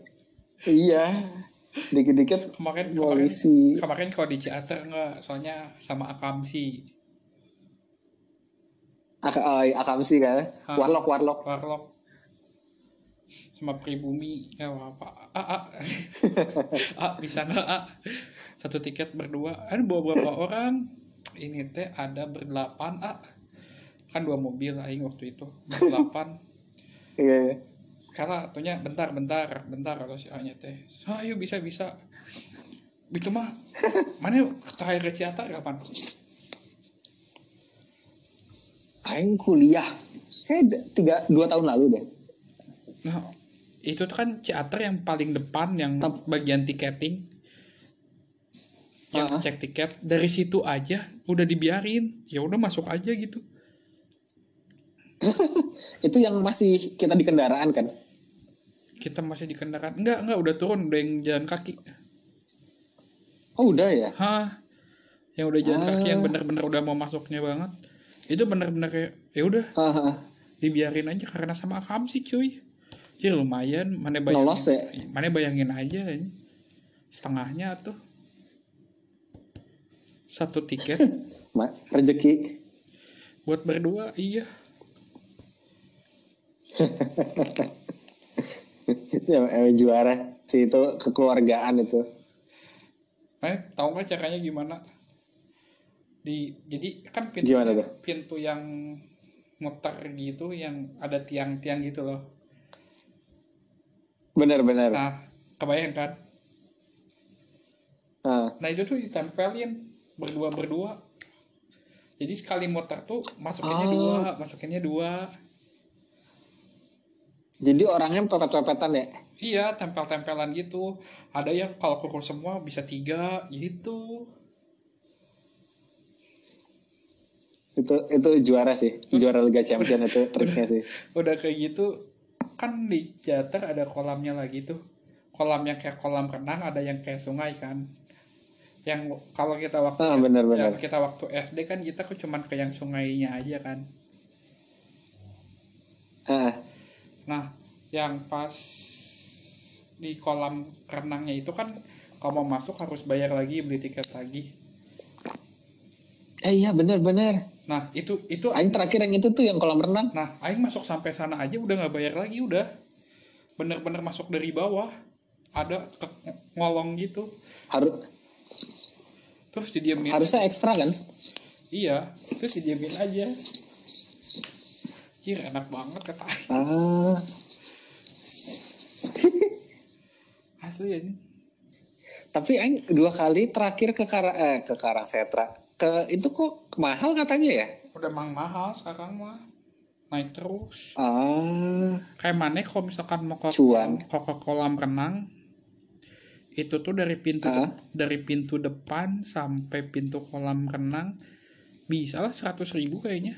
Iya. Dikit-dikit kemarin kemarin polisi. kemarin kalau di teater nggak soalnya sama akamsi Ak iya, akamsi kan. Hah. Warlock warlock. warlock sama pribumi ya apa ah, ah. ah bisa nggak ah satu tiket berdua ada bawa berapa orang ini teh ada berdelapan ah kan dua mobil aing waktu itu berdelapan Iya. iya. karena atunya bentar bentar bentar kalau si A nya teh ayo bisa bisa itu mah mana terakhir ke Ciatar kapan Aing kuliah. Kayak tiga dua tahun lalu deh. nah itu tuh kan Ciater yang paling depan yang Tep. bagian tiketing yang Ah. cek tiket dari situ aja udah dibiarin ya udah masuk aja gitu Itu yang masih kita di kendaraan kan. kita masih di kendaraan. Enggak enggak udah turun udah yang jalan kaki. Oh udah ya. Hah? Yang udah jalan kaki yang Ah. bener-bener udah mau masuknya banget. Itu bener-bener kayak ya udah. Dibiarin aja karena sama akam sih cuy. Ya lumayan. Mana bayangin Lolos ya? mana bayangin aja kan setengahnya tuh. Satu tiket. Rezeki. buat berdua iya ya, eh, juara sih itu kekeluargaan itu. nah tahu nggak caranya gimana di jadi kan pintu Gimana tuh? pintu yang muter gitu yang ada tiang-tiang gitu loh Benar-benar. nah kebayang kan Ah. Nah itu tuh ditempelin berdua berdua. Jadi sekali muter tuh masukinnya Oh. dua, masukinnya dua. Jadi orangnya pepet-pepetan ya. Iya tempel-tempelan gitu. Ada yang kalau kurus semua bisa tiga gitu. Itu itu juara sih. Juara Liga Champion itu triknya sih. Udah kayak gitu kan di Jater ada kolamnya lagi tuh. Kolam yang kayak kolam renang, ada yang kayak sungai kan. Yang kalau kita waktu Ah, benar-benar. yang kita waktu SD kan kita kok cuman ke yang sungainya aja kan. Ah. Nah, yang pas di kolam renangnya itu kan kalau mau masuk harus bayar lagi, beli tiket lagi. Eh iya benar-benar. Nah, itu itu Aing terakhir yang itu tuh yang kolam renang. nah, aing masuk sampai sana aja udah nggak bayar lagi udah. Bener-bener masuk dari bawah. Ada ke ngolong gitu. Harus Terus didiemin. harusnya ekstra kan? Iya, terus didiemin aja. Kira enak banget kata. Ah. Asli ya ini. Tapi Aing dua kali terakhir ke Kara, eh, ke Karangsetra. Ke itu kok mahal katanya ya? Udah mang mahal sekarang mah. Naik terus. Ah. kayak mana kalau misalkan mau ke Cuan. ke, ke kolam renang itu tuh dari pintu Ah. dari pintu depan sampai pintu kolam renang bisa lah seratus ribu kayaknya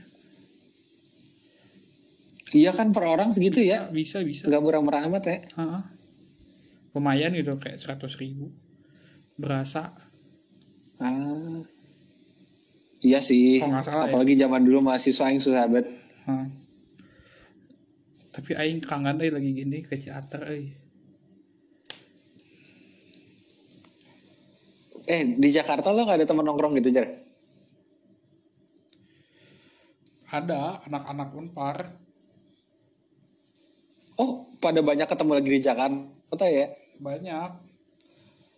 Iya kan per orang segitu ya? bisa bisa Nggak murah-murah amat ya? Ha-ha. lumayan gitu kayak seratus ribu berasa Ah. Iya sih. Nggak salah ya. Apalagi zaman dulu mahasiswa yang susah banget. Ha. tapi aing kangen euy lagi gini ke teater euy eh di Jakarta lo gak ada temen nongkrong gitu jar ada anak-anak unpar oh pada banyak ketemu lagi di Jakarta ya? Banyak.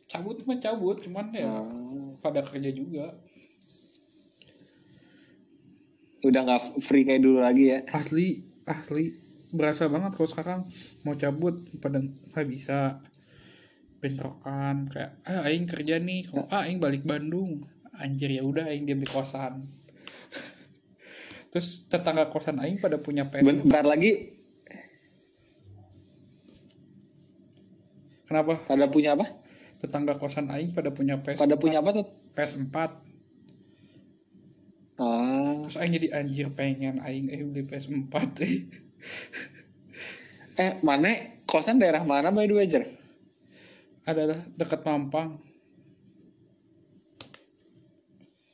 Cabut mah cabut cuman ya Hmm. pada kerja juga. Udah nggak free kayak dulu lagi ya? Asli asli. Berasa banget kalau sekarang mau cabut pada nggak bisa. Bentrokan kayak ah aing kerja nih. Ah aing balik Bandung. Anjir ya udah aing diam di kosan. Terus tetangga kosan aing pada punya PS bentar lagi kenapa? Pada punya apa? Tetangga kosan aing pada punya PS pada punya apa tuh? PS4 ah. Terus aing jadi anjir pengen aing eh beli PS4 eh mana? Kosan daerah mana by the way jar adalah dekat Mampang.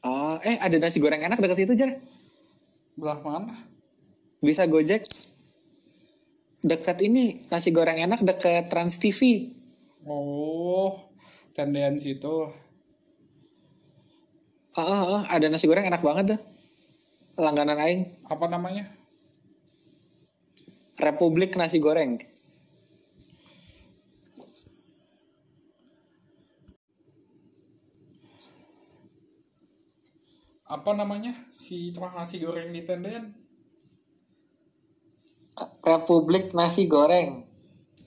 Ah eh ada nasi goreng enak dekat situ jar belah mana? Bisa gojek. Dekat ini nasi goreng enak dekat Trans TV oh tendean situ. Ah, ah, ah, ada nasi goreng enak banget tuh. Langganan aing. Apa namanya? Republik nasi goreng. Apa namanya? Si tukang nasi goreng di tendean? Republik nasi goreng.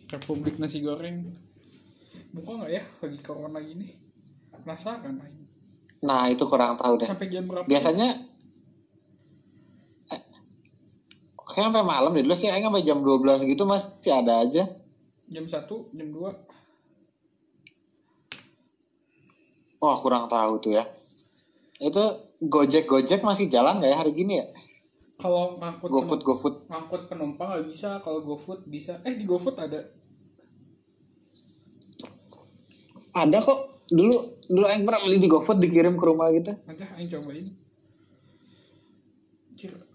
Republik nasi goreng buka nggak ya? Lagi corona gini. Penasaran aing nah itu kurang tahu deh. Sampai jam berapa biasanya eh, kayak sampai malam deh. Dulu sih aing sampai jam 12 gitu masih ada aja. Jam satu jam dua. Wah kurang tahu tuh ya. Itu gojek gojek masih jalan nggak ya hari gini ya? Kalau ngangkut gofood gofood. ngangkut penumpang nggak bisa. Kalau GoFood bisa. Eh di GoFood ada ada kok. Dulu dulu aing pernah beli di gofood dikirim ke rumah gitu nanti aing cobain.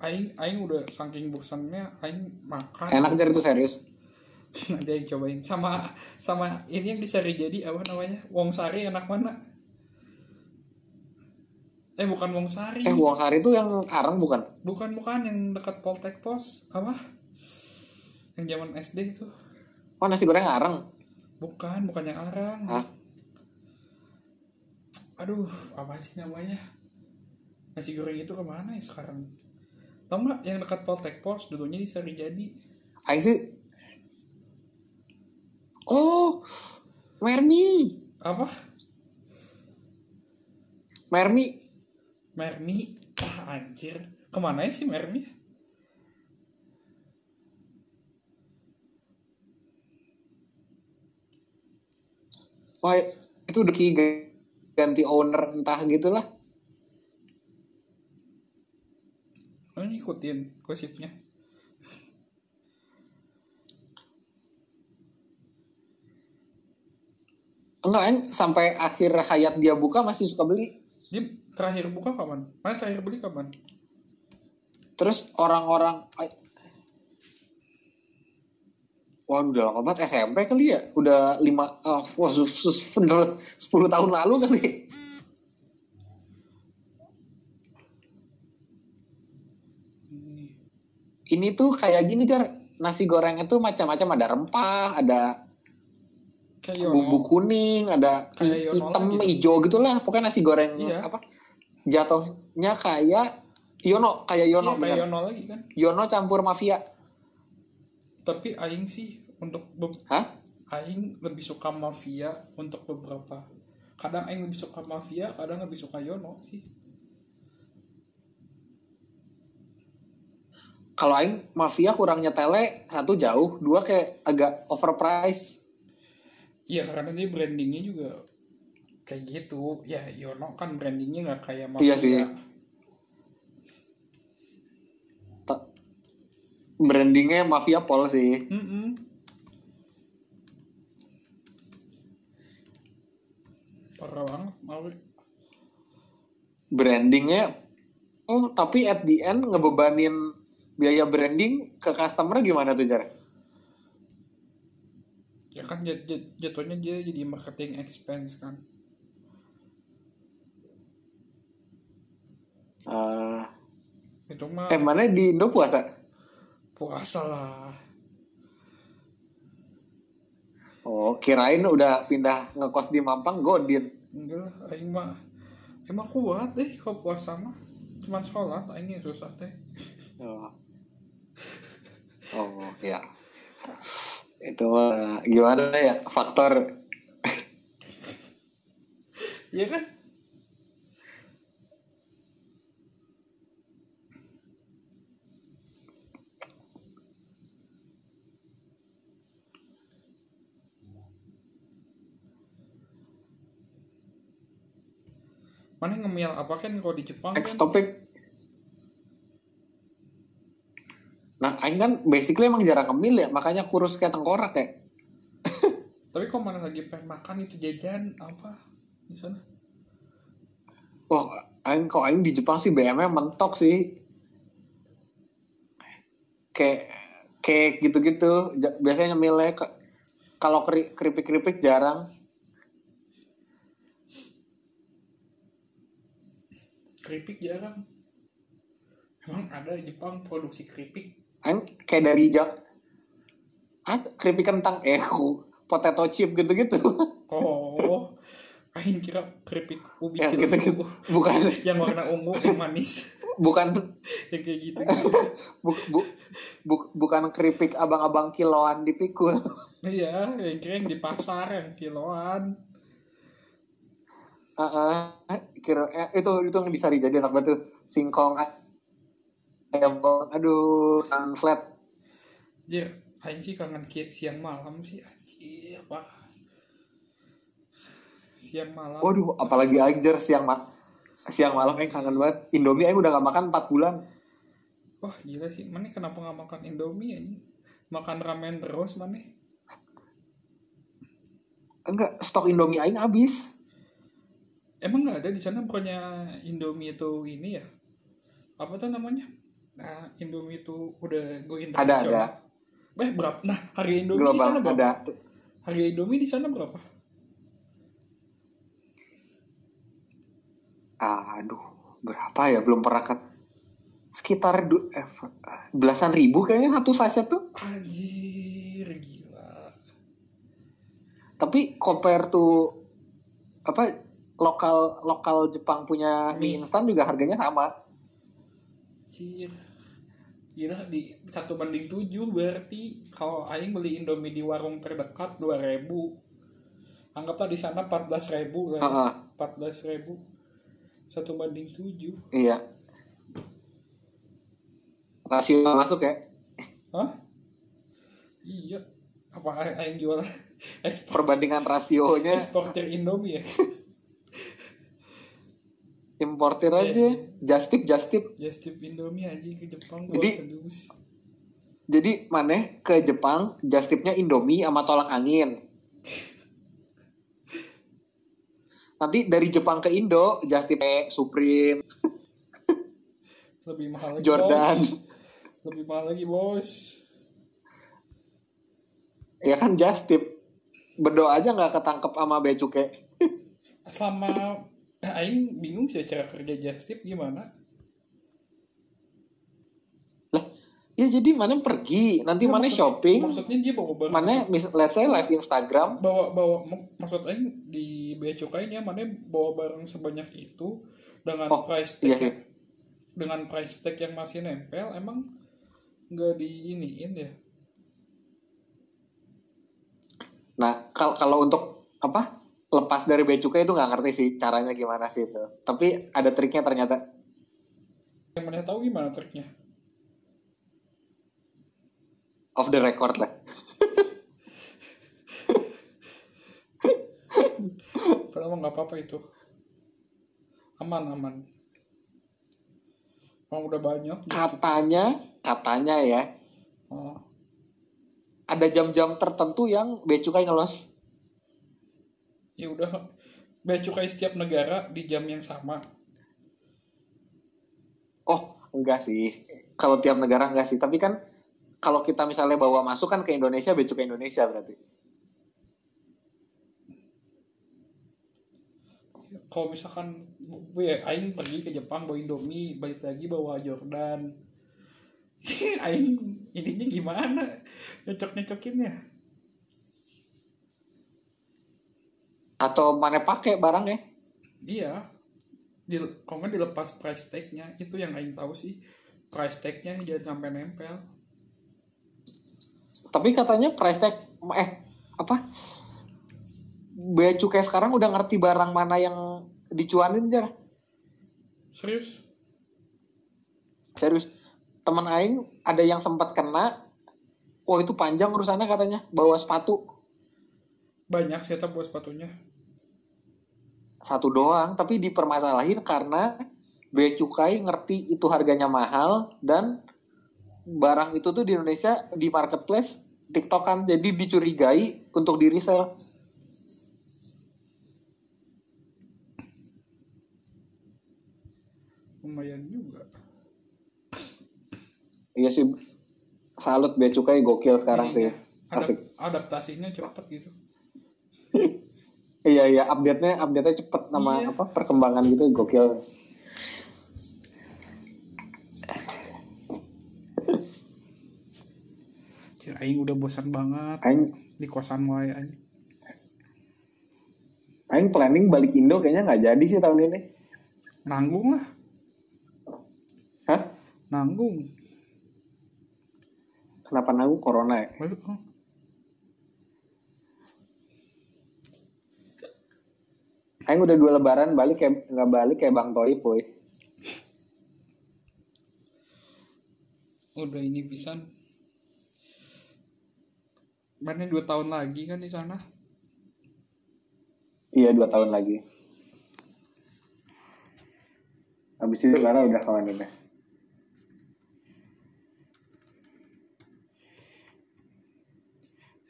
Aing aing udah saking bosannya aing makan. Enak jar itu serius. Nanti aing cobain. Sama sama ini yang di Sari jadi apa namanya? Wong Sari enak mana? Eh bukan Wong Sari eh uang sari itu yang arang bukan? Bukan bukan. Yang dekat Poltek Pos apa? Yang zaman SD itu. Oh nasi goreng arang? Bukan bukan yang arang. Hah? Aduh apa sih namanya? Nasi goreng itu ke mana ya sekarang? Tau nggak yang dekat Poltek Pos dulunya di Sari Jadi. Aing sih. Oh mermi. Apa? Mermi. Mermi? Ah anjir. Ke mana ya sih Mermi? Wah, itu udah kayak ganti owner entah gitulah. Lo ngikutin gosipnya Enggak kan, sampai akhir hayat dia buka masih suka beli. dia terakhir buka kapan mana terakhir beli kapan Terus orang-orang Wah udah lama banget SMP kali ya? Udah lima oh, bener 10 tahun lalu kali. Ini Ini tuh kayak gini Jar. Nasi goreng itu macam-macam. Ada rempah Ada kayak bumbu kuning Ada Kayak hitam lagi. hijau gitulah. Pokoknya nasi goreng Iya. apa Jatuhnya kayak Yono Kayak Yono Iya, kayak bener. Yono lagi kan. Yono campur mafia. Tapi aing sih untuk Hah? aing lebih suka mafia untuk beberapa kadang aing lebih suka mafia kadang lebih suka Yono sih Kalau aing mafia kurangnya tele satu jauh, dua kayak agak overpriced. iya karena dia brandingnya juga kayak gitu ya Yono kan brandingnya nggak kayak Iya mafia sih. Ta- Brandingnya mafia pol sih. Mm-mm. parah banget Maverick brandingnya oh, tapi at the end ngebebanin biaya branding ke customer gimana tuh jar? Ya kan jat jat jatuhnya dia jadi marketing expense kan. Uh, itu mah eh mana di Indo puasa? Puasa lah. Oh, kirain udah pindah ngekos di Mampang Godin. enggak aing mah emang kuat deh kalau puasa mah cuman sholat aing yang susah teh Oh. Oh, ya. Itu gimana ya faktor iya kan mana ngemil apa kan kalau di Jepang next kan topic. Nah, Aing kan basically emang jarang ngemil ya, makanya kurus kayak tengkorak ya. tapi kok mana lagi pengen makan itu jajan apa di sana Wah, Aing kok Aing di Jepang sih BM-nya mentok sih. Kayak kayak gitu-gitu. Biasanya nyemilnya ke- kalau keri- keripik-keripik jarang. Keripik jarang. Emang ada di Jepang produksi keripik? Aing kayak dari jak ada keripik kentang. Eh ku- potato chip gitu-gitu. oh aing kira keripik ubi yang kilo gitu-gitu. Bukan. Yang warna ungu yang manis. Bukan. Yang kayak gitu. Bu- bu- bu- bukan keripik abang-abang kiloan dipikul. iya yang kira yang di pasar yang kiloan Heeh, kira eh, itu itu yang disari jadi anak batu. Singkong ayam goreng. aduh kan flat. Jir, aing sih kangen siang malam sih apa? Siang malam. Waduh apalagi ajar siang ma siang malam yang kangen banget. Indomie aing udah gak makan 4 bulan. Wah gila sih. Mana kenapa nggak makan indomie aja makan ramen terus mana? Enggak stok Indomie aing habis emang nggak ada di sana bukannya indomie itu ini ya? Apa tuh namanya? Nah indomie itu udah go ada internasional. Ada eh berapa? Nah harga indomie di sana global berapa? ada. Harga indomie di sana berapa? Aduh berapa ya? Belum pernah ke sekitar du, eh, belasan ribu kayaknya satu saset tuh. Anjir gila. Tapi compare to apa lokal lokal Jepang punya mie Mie. instan juga harganya sama. Anjir gila di satu banding tujuh berarti kalau aing beli indomie di warung terdekat dua ribu. Anggaplah di sana empat belas ribu lah empat belas ribu. Satu banding tujuh. Iya. Rasio masuk ya? Hah? Iya. Apa aing jual ekspor perbandingan rasionya? eksportir Indomie ya? importir Iya, aja. just tip just tip. Just tip Indomie anjing ke Jepang Jadi- sedus. jadi maneh ke Jepang just tipnya Indomie sama tolak angin. Nanti dari Jepang ke Indo just tip Supreme. Lebih mahal lagi Jordan. bos. Lebih mahal lagi bos. ya kan just tip. Berdoa aja nggak ketangkep sama Selama eh, aing bingung sih cara kerja just tip gimana? ya jadi mana pergi? Nanti Ya, mana maksud- shopping? Maksudnya dia bawa barang mana mis let's say live Instagram. Bawa bawa mak- maksud aing di bea cukainya mana bawa barang sebanyak itu dengan Oh, price iya tag sih. yang- dengan price tag yang masih nempel emang nggak di iniin ya? Nah, kal- kalau untuk apa lepas dari bea cukai itu nggak ngerti sih caranya gimana sih itu. Tapi ada triknya ternyata. yang mana tahu gimana triknya Off the record lah. Padahal mah nggak apa-apa itu aman aman Emang udah banyak Katanya, katanya ya, oh, ada jam-jam tertentu yang bea cukai ngelos. Ya udah bea cukai setiap negara di jam yang sama Oh, enggak sih. Kalau tiap negara enggak sih. Tapi kan kalau kita misalnya bawa masuk kan ke Indonesia bea cukai Indonesia berarti. kalau misalkan ya aing pergi ke Jepang bawa Indomie balik lagi bawa Jordan aing ininya gimana nyocok nyocokinnya Atau mana pakai barangnya? iya di kalau nggak dilepas price tag-nya itu yang aing tahu sih price tag-nya jangan sampai nempel Tapi katanya price tag eh apa? Bea cukai sekarang udah ngerti barang mana yang dicuanin jar. serius Serius. Teman aing ada yang sempat kena. Wah itu panjang urusannya katanya. Bawa sepatu banyak sih buat sepatunya satu doang, tapi dipermasalahin karena bea cukai ngerti itu harganya mahal dan barang itu tuh di Indonesia di marketplace tiktokan jadi dicurigai untuk di resell. lumayan juga Iya sih salut bea cukai gokil sekarang sih. Iya, Adap- Asik. adaptasinya cepet gitu Iya iya update-nya update-nya cepet nama Iya. apa perkembangan gitu gokil. Cih, aing udah bosan banget Aing di kosan wae aing Aing planning balik Indo kayaknya nggak jadi sih tahun ini. nanggung lah Hah? nanggung Kenapa nanggung corona ya? Oh, Aing udah dua lebaran balik kayak nggak balik kayak Bang Toi boy. udah ini pisan mana dua tahun lagi kan di sana Iya dua tahun lagi. Habis itu Lara udah kawan udah.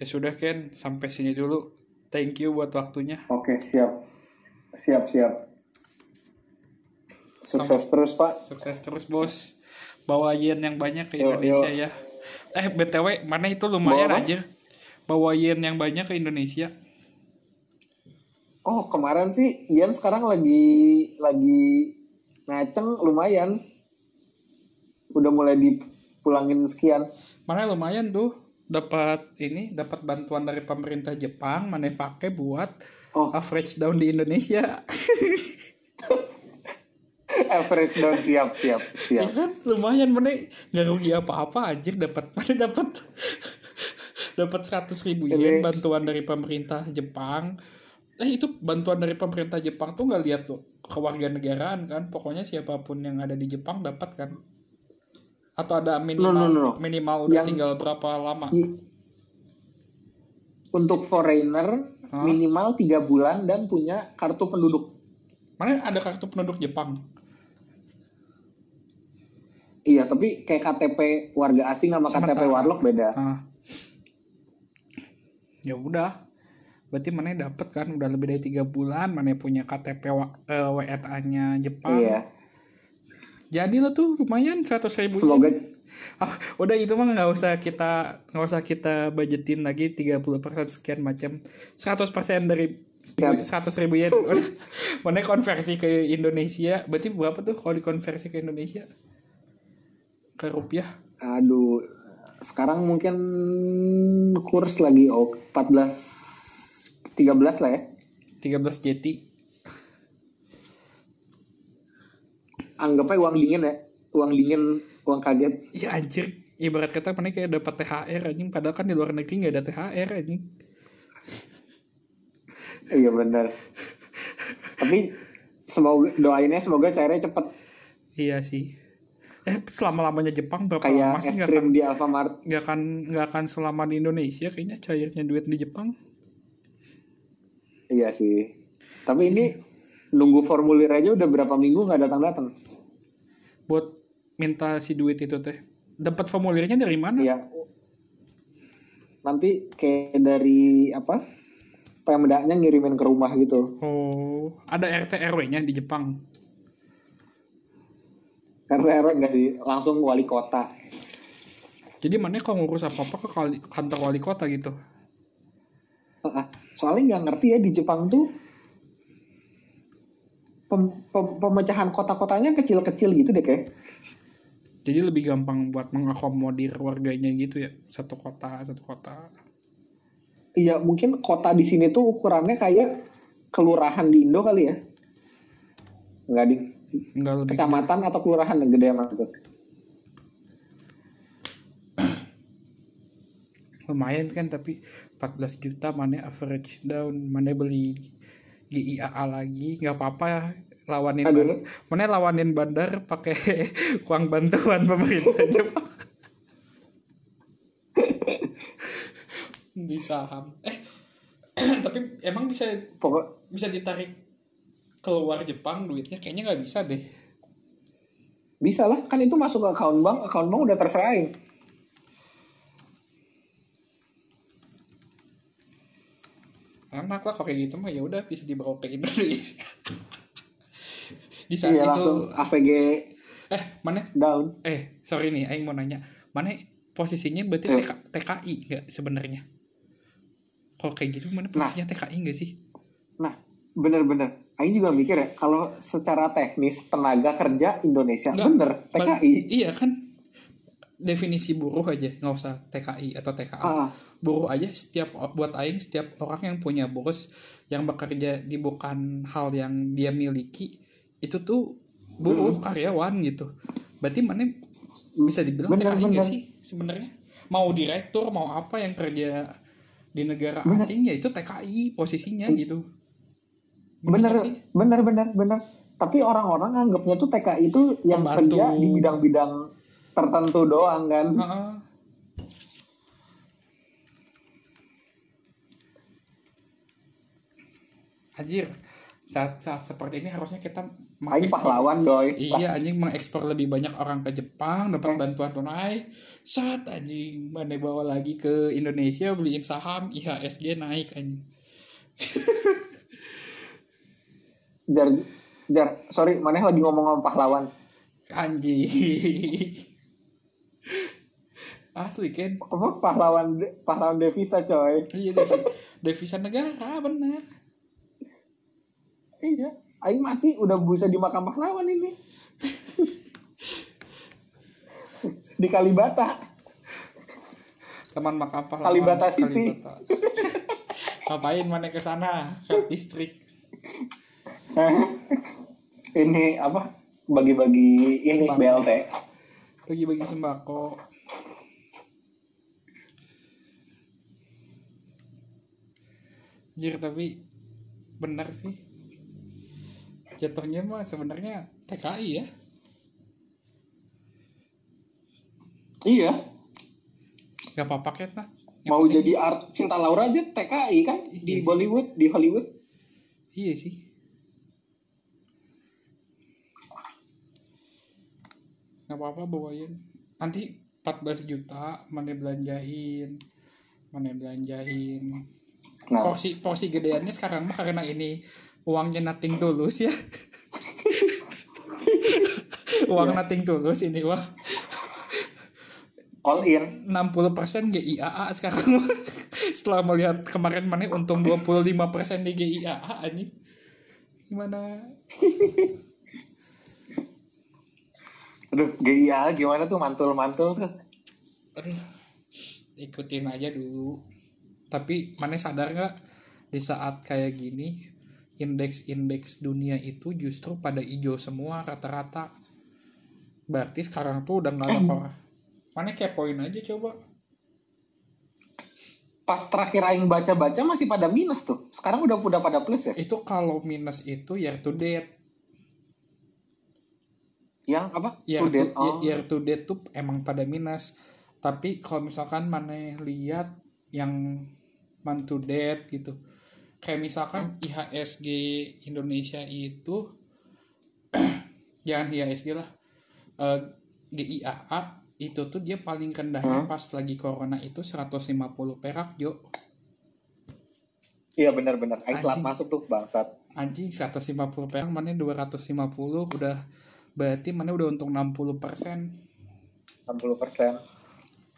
ya sudah Ken sampai sini dulu thank you buat waktunya Oke siap, siap siap. Sukses terus Pak. sukses terus bos bawa yen yang banyak ke Yo, Indonesia yo. ya eh btw mana itu lumayan Bawa aja bawa yen yang banyak ke Indonesia Oh kemarin sih Ian sekarang lagi lagi ngaceng lumayan. Udah mulai dipulangin sekian. mana lumayan tuh dapat ini dapat bantuan dari pemerintah Jepang mana pakai buat Oh. Average down di Indonesia. Average down siap siap ya siap. kan lumayan mana nggak rugi apa-apa anjir dapat mana dapat dapat seratus ribu yen bantuan dari pemerintah Jepang. Eh itu bantuan dari pemerintah Jepang tuh nggak lihat tuh kewarganegaraan kan? Pokoknya siapa pun yang ada di Jepang dapat kan? Atau ada minimal No, no, no. minimal udah Yang- tinggal berapa lama? Untuk foreigner Hah? minimal tiga bulan dan punya kartu penduduk. mana ada kartu penduduk Jepang Iya, tapi kayak KTP warga asing sama KTP Sementara. warlock beda. Ya udah berarti mana dapat kan udah lebih dari tiga bulan mana punya KTP wa- eh, WNA-nya Jepang Iya. jadi lah tuh lumayan seratus ribu Semoga Ah, udah itu mah nggak usah kita nggak usah kita budgetin lagi 30% sekian macam. 100% dari seratus ribu yen Udah, mana konversi ke Indonesia? Berarti berapa tuh kalau dikonversi ke Indonesia? Ke rupiah? Aduh sekarang mungkin kurs lagi oh 14 13 lah ya. 13 JT Anggapnya uang dingin ya. Uang dingin, uang kaget. ya anjir ibarat kata mana kayak dapat THR anjing padahal kan di luar negeri nggak ada THR anjing Iya benar. Tapi semoga doainnya semoga cairnya cepet iya sih eh selama lamanya Jepang berapa lama kayak sih es krim akan di Alfamart. nggak akan nggak akan selama di Indonesia kayaknya cairnya duit di Jepang Iya sih. Tapi ini nunggu formulir aja udah berapa minggu nggak datang-datang. buat minta si duit itu teh dapat formulirnya dari mana Iya. Nanti kayak dari apa? Pemdanya ngirimin ke rumah gitu. oh ada RT RW-nya di Jepang Karena RW enggak sih, langsung wali kota. jadi mana kalau ngurus apa apa ke kantor wali kota gitu Soalnya nggak ngerti ya di Jepang tuh pem- pem- pemecahan kota-kotanya kecil-kecil gitu deh kayak. Jadi lebih gampang buat mengakomodir warganya gitu ya. Satu kota, satu kota. Iya mungkin kota di sini tuh ukurannya kayak kelurahan di Indo kali ya. Enggak di Enggak lebih kecamatan atau kelurahan yang gede amat tuh. lumayan kan tapi 14 juta mana average down mana beli GIAA lagi nggak apa-apa ya lawanin Aduh. mana lawanin bandar pakai uang bantuan pemerintah Jepang. Di saham. Eh tapi emang bisa Pokok bisa ditarik keluar Jepang duitnya? Kayaknya nggak bisa deh. Bisa lah kan itu masuk ke account bank, account bank udah terserahin. enak lah kalau kayak gitu mah ya udah bisa dibawa ke Indonesia di saat Iya itu langsung AVG eh mana down. eh sorry nih Aing mau nanya mana posisinya berarti Eh. TK, TKI nggak sebenarnya kalau kayak gitu mana posisinya TKI nggak sih Nah, bener-bener. Aing juga mikir ya, kalau secara teknis tenaga kerja Indonesia Nggak, bener TKI. iya kan definisi buruh aja nggak usah TKI atau TKA Ah, buruh aja setiap buat Aing setiap orang yang punya bos yang bekerja di bukan hal yang dia miliki itu tuh buruh karyawan gitu berarti mana bisa dibilang Bener, TKI nggak sih sebenarnya mau direktur mau apa yang kerja di negara Bener. asing ya itu TKI posisinya gitu bener, sih? bener, bener, bener. Tapi orang-orang anggapnya tuh TKI itu yang Pembantu. kerja di bidang-bidang tertentu doang kan. Heeh. Anjir, saat saat seperti ini harusnya kita Aing pahlawan doi. Iya anjing mengekspor lebih banyak orang ke Jepang Eh. dapat bantuan tunai. Saat anjing mana bawa lagi ke Indonesia beliin saham IHSG naik anjing. Jar, jar, sorry, mana lagi ngomong-ngomong pahlawan. Anjing. Asli kan? Apa pahlawan pahlawan devisa coy. Iya devisa, devisa negara benar. Iya, Aing mati udah bisa di makam pahlawan ini. di Kalibata. Teman makam pahlawan. Kalibata City. Kalibata. Ngapain mana ke sana? Ke distrik. ini apa? Bagi-bagi ini Sembako. BLT. Bagi-bagi sembako. Anjir tapi benar sih. Jatuhnya mah sebenarnya TKI ya. Iya, Gak apa-apa kan lah. Yang mau penting- jadi art Cinta Laura aja TKI kan di Iya sih. Bollywood, di Hollywood. Iya sih. Gak apa-apa bawain. Nanti 14 juta mana belanjain. Mana belanjain. Nah, Porsi porsi gedeannya sekarang mah karena ini uangnya nothing tulus ya. Uang nothing tulus ini wah. all in. 60% GIAA sekarang setelah melihat kemarin mana untung 25% di GIAA ini gimana Aduh, GIA gimana tuh mantul-mantul tuh. Aduh, ikutin aja dulu tapi mana sadar nggak di saat kayak gini indeks-indeks dunia itu justru pada hijau semua rata-rata berarti sekarang tuh udah nggak ada orang mana kepoin aja coba Pas terakhir aing baca-baca masih pada minus tuh. Sekarang udah udah pada plus ya. itu kalau minus itu year to date Yang apa? year To to, date. Oh. year to date tuh emang pada minus tapi kalau misalkan mana lihat yang month to date gitu kayak misalkan IHSG Indonesia itu jangan IHSG lah eh, GIAA itu tuh dia paling rendahnya Hmm. pas lagi corona itu 150 perak Jo Iya benar-benar. Anjing. masuk tuh bangsat. anjing 150 perak mana 250 udah berarti mana udah untung 60 persen 60 persen.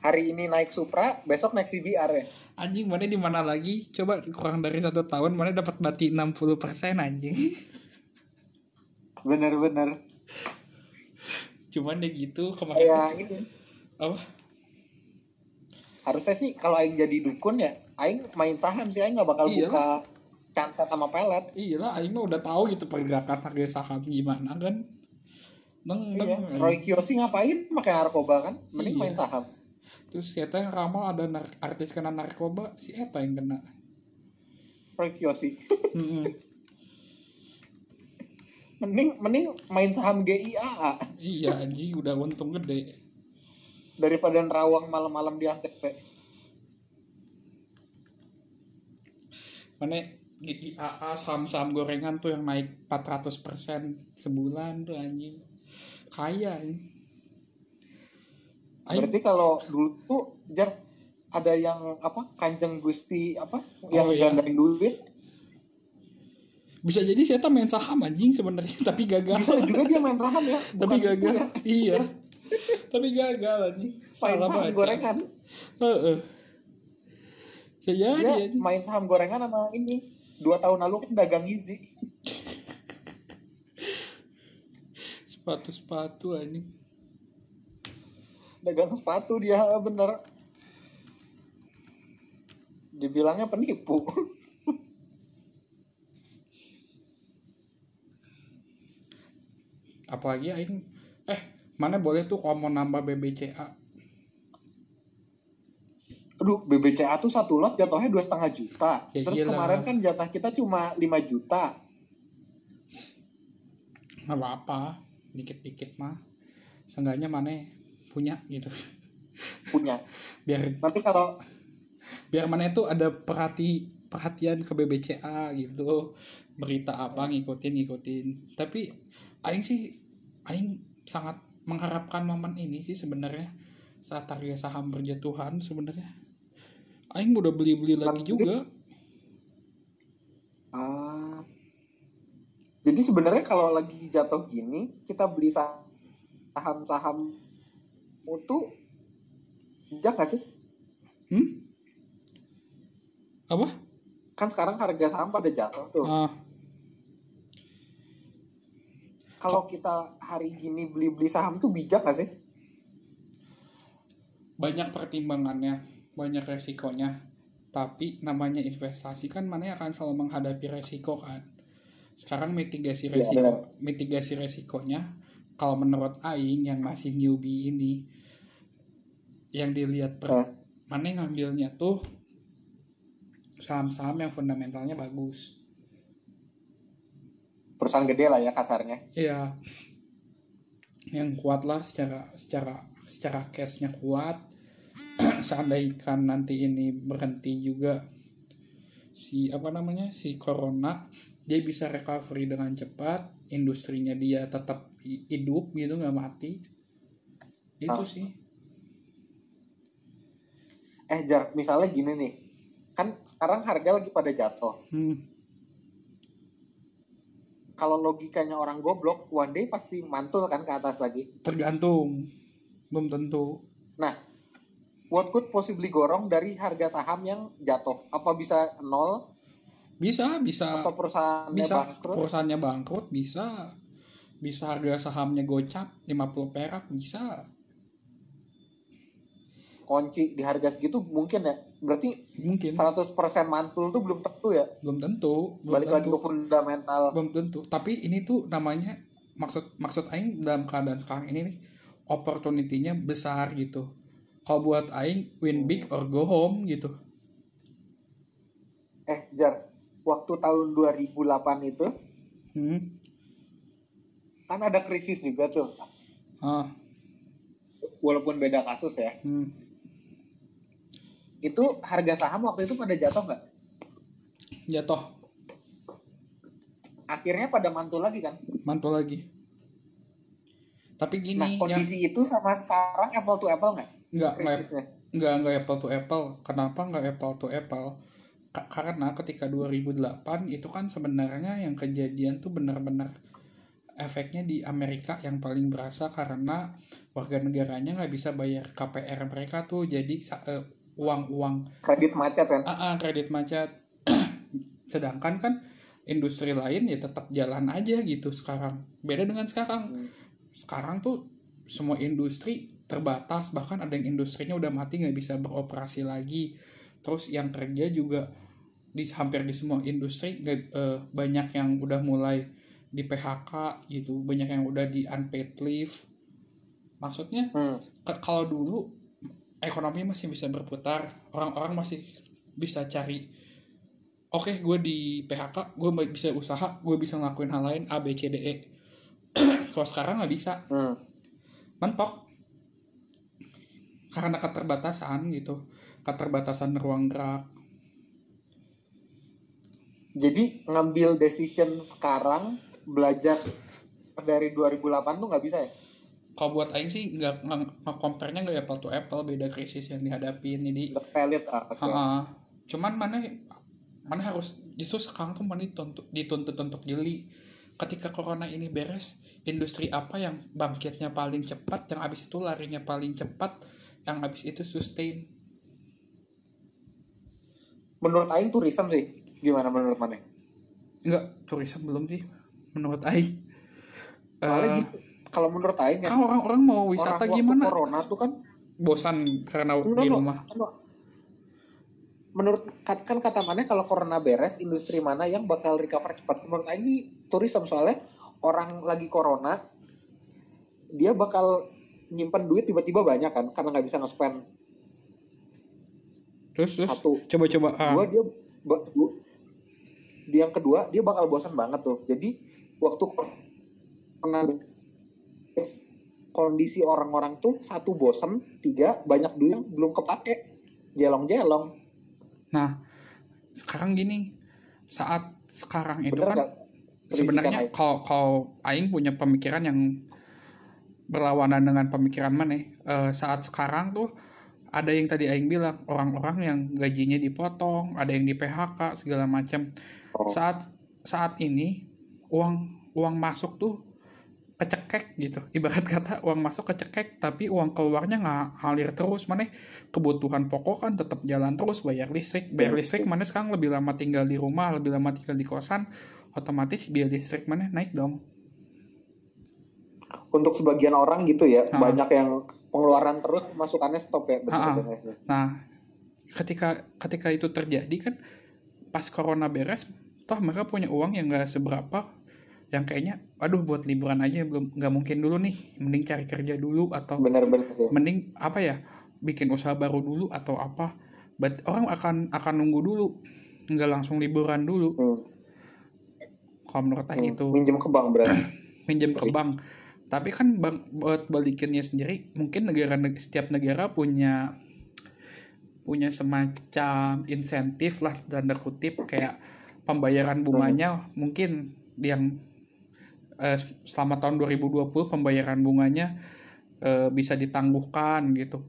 Hari ini naik Supra, besok naik CBR ya. Anjing mana di mana lagi? Coba kurang dari satu tahun mana dapat bati 60% anjing. bener-bener cuman ya gitu kemarin kayak ini apa harusnya sih kalau aing jadi dukun ya aing main saham sih aing nggak bakal Iyalah. buka cantet sama pelet iya lah Aing mah udah tahu gitu pergerakan harga saham gimana kan neng neng iya. Roy Kiyoshi ngapain pakai narkoba kan mending Iya. main saham terus Eta yang ramal ada nar- artis kena narkoba si Eta yang kena. Mm-mm. mending mending main saham GIAA iya anjing udah untung gede. Daripada nerawang malam-malam di ATP mana GIAA saham-saham gorengan tuh yang naik 400% sebulan tuh anjing. Kaya anjing. Berarti kalau dulu tuh jar ada yang apa kanjeng gusti apa yang iya. gandain duit bisa jadi saya main saham anjing sebenarnya tapi gagal bisa juga dia main saham ya tapi gagal ya. iya tapi gagal anjing main salah saham baca gorengan Heeh. Ya jadi dia anjing. main saham gorengan sama ini dua tahun lalu kan dagang gizi sepatu-sepatu anjing dagang sepatu dia bener. Dibilangnya penipu. Apalagi aing eh mana boleh tuh kalau mau nambah BBCA aduh BBCA tuh satu lot jatuhnya dua setengah juta. Ya terus iyalah. kemarin kan jatah kita cuma 5 juta. Nggak apa-apa dikit-dikit mah. Seenggaknya mana punya gitu. Punya. Biar nanti kalau biar mana itu ada perhati perhatian ke BBCA gitu. Berita apa ngikutin ngikutin. Tapi aing sih aing sangat mengharapkan momen ini sih sebenarnya. Saat harga saham berjatuhan sebenarnya. Aing udah beli beli lagi juga. Ah. Jadi sebenarnya kalau lagi jatuh gini kita beli saham-saham itu bijak gak sih? Hmm? Apa? Kan sekarang harga saham pada jatuh tuh. Ah. Kalau kita hari gini beli-beli saham tuh bijak gak sih? Banyak pertimbangannya banyak resikonya. Tapi namanya investasi kan mana akan selalu menghadapi resiko kan? Sekarang mitigasi Iya, resiko benar. mitigasi resikonya kalau menurut Aing yang masih newbie ini yang dilihat per, Hah? mana ngambilnya tuh saham-saham yang fundamentalnya bagus perusahaan gede lah ya kasarnya Iya. Yang kuat lah secara secara secara cashnya kuat. Seandainya nanti ini berhenti juga si apa namanya si corona dia bisa recovery dengan cepat industrinya dia tetap hidup gitu nggak mati. Itu Ah. sih. Eh jar misalnya gini nih. Kan sekarang harga lagi pada jatuh. Hmm. kalau logikanya orang goblok one day pasti mantul kan ke atas lagi. Tergantung. Belum tentu. Nah what could possibly gorong dari harga saham yang jatuh? Apa bisa nol? Bisa bisa. Atau perusahaannya bisa. bangkrut? Perusahaannya bangkrut bisa bisa harga sahamnya gocap 50 perak bisa. Kunci di harga segitu mungkin ya? Berarti mungkin. 100% mantul tuh belum tentu ya? Belum tentu belum balik lagi tentu. ke fundamental. Belum tentu. Tapi ini tuh namanya maksud maksud aing dalam keadaan sekarang ini nih opportunity-nya besar gitu. Kalau buat aing win big or go home gitu. Eh jar waktu tahun 2008 itu hmm. Kan ada krisis juga tuh. Ah. Walaupun beda kasus ya. Hmm. itu harga saham waktu itu pada jatuh nggak? Jatuh. Akhirnya pada mantul lagi kan? Mantul lagi. Tapi nah gini yang kondisi itu sama sekarang apple to apple nggak? Nggak nggak nggak apple to apple. Kenapa nggak apple to apple? Ka- karena ketika 2008 itu kan sebenarnya yang kejadian tuh benar-benar efeknya di Amerika yang paling berasa karena warga negaranya nggak bisa bayar KPR mereka tuh. Jadi eh, uang-uang. Kredit macet kan ah, ah, kredit macet. Sedangkan kan industri lain ya tetap jalan aja gitu sekarang. Beda dengan sekarang. Hmm. sekarang tuh semua industri terbatas. Bahkan ada yang industrinya udah mati nggak bisa beroperasi lagi. Terus yang kerja juga di hampir di semua industri nggak- eh, banyak yang udah mulai di PHK gitu banyak yang udah di unpaid leave. Maksudnya Hmm. kalau dulu ekonomi masih bisa berputar orang-orang masih bisa cari oke gue di PHK gue bisa usaha gue bisa ngelakuin hal lain A B C D E. Kalau sekarang nggak bisa. Hmm. mentok. Karena keterbatasan gitu keterbatasan ruang gerak. Jadi ngambil decision sekarang belajar dari 2008 tuh nggak bisa ya? kalau buat Aing sih nggak nggak compare nya nggak apple to apple beda krisis yang dihadapin jadi valid ah. Ha-ha. cuman mana mana harus justru sekarang tuh mana dituntut, dituntut untuk jeli ketika corona ini beres industri apa yang bangkitnya paling cepat yang habis itu larinya paling cepat yang habis itu sustain Menurut Aing tourism sih. Gimana menurut mana? enggak tourism belum sih menurut Aing. Gitu. Kalau menurut Aing sekarang orang-orang mau wisata orang gimana? corona tuh kan bosan karena Enggak, di rumah. Menurut kan kan kata mana kalau corona beres industri mana yang bakal recover cepat? Menurut Aing sih tourism soalnya orang lagi corona dia bakal nyimpen duit tiba-tiba banyak kan karena nggak bisa nge-spend. Terus terus? Satu. Coba-coba ah, dua dia ba- yang kedua dia bakal bosan banget tuh. Jadi waktu kondisi orang-orang tuh satu bosan tiga banyak duit yang belum kepake. Jelong-jelong. Nah sekarang gini saat sekarang itu bener kan sebenarnya kalau kalau aing punya pemikiran yang berlawanan dengan pemikiran mana eh, saat sekarang tuh ada yang tadi aing bilang orang-orang yang gajinya dipotong ada yang di PHK segala macam. Oh. saat saat ini uang uang masuk tuh kecekek gitu. Ibarat kata uang masuk kecekek tapi uang keluarnya nggak ngalir terus. Mana kebutuhan pokok kan tetap jalan terus bayar listrik. Bayar listrik mana sekarang lebih lama tinggal di rumah lebih lama tinggal di kosan otomatis biaya listrik mana naik dong. Untuk sebagian orang gitu ya Ah. banyak yang pengeluaran terus masukannya stop ya betul Ah, ah. betul. Nah, ketika ketika itu terjadi kan pas corona beres, toh mereka punya uang yang gak seberapa yang kayaknya aduh buat liburan aja belum nggak mungkin dulu nih mending cari kerja dulu atau bener-bener sih. mending apa ya bikin usaha baru dulu atau apa. But orang akan akan nunggu dulu nggak langsung liburan dulu. Hmm. kalau menurut Hmm. itu minjem ke bank berarti. Minjem ke bank. Tapi kan bank buat balikinnya sendiri mungkin negara setiap negara punya punya semacam insentif lah tanda kutip kayak pembayaran bunganya mungkin yang eh, selama tahun 2020 pembayaran bunganya eh, bisa ditangguhkan gitu.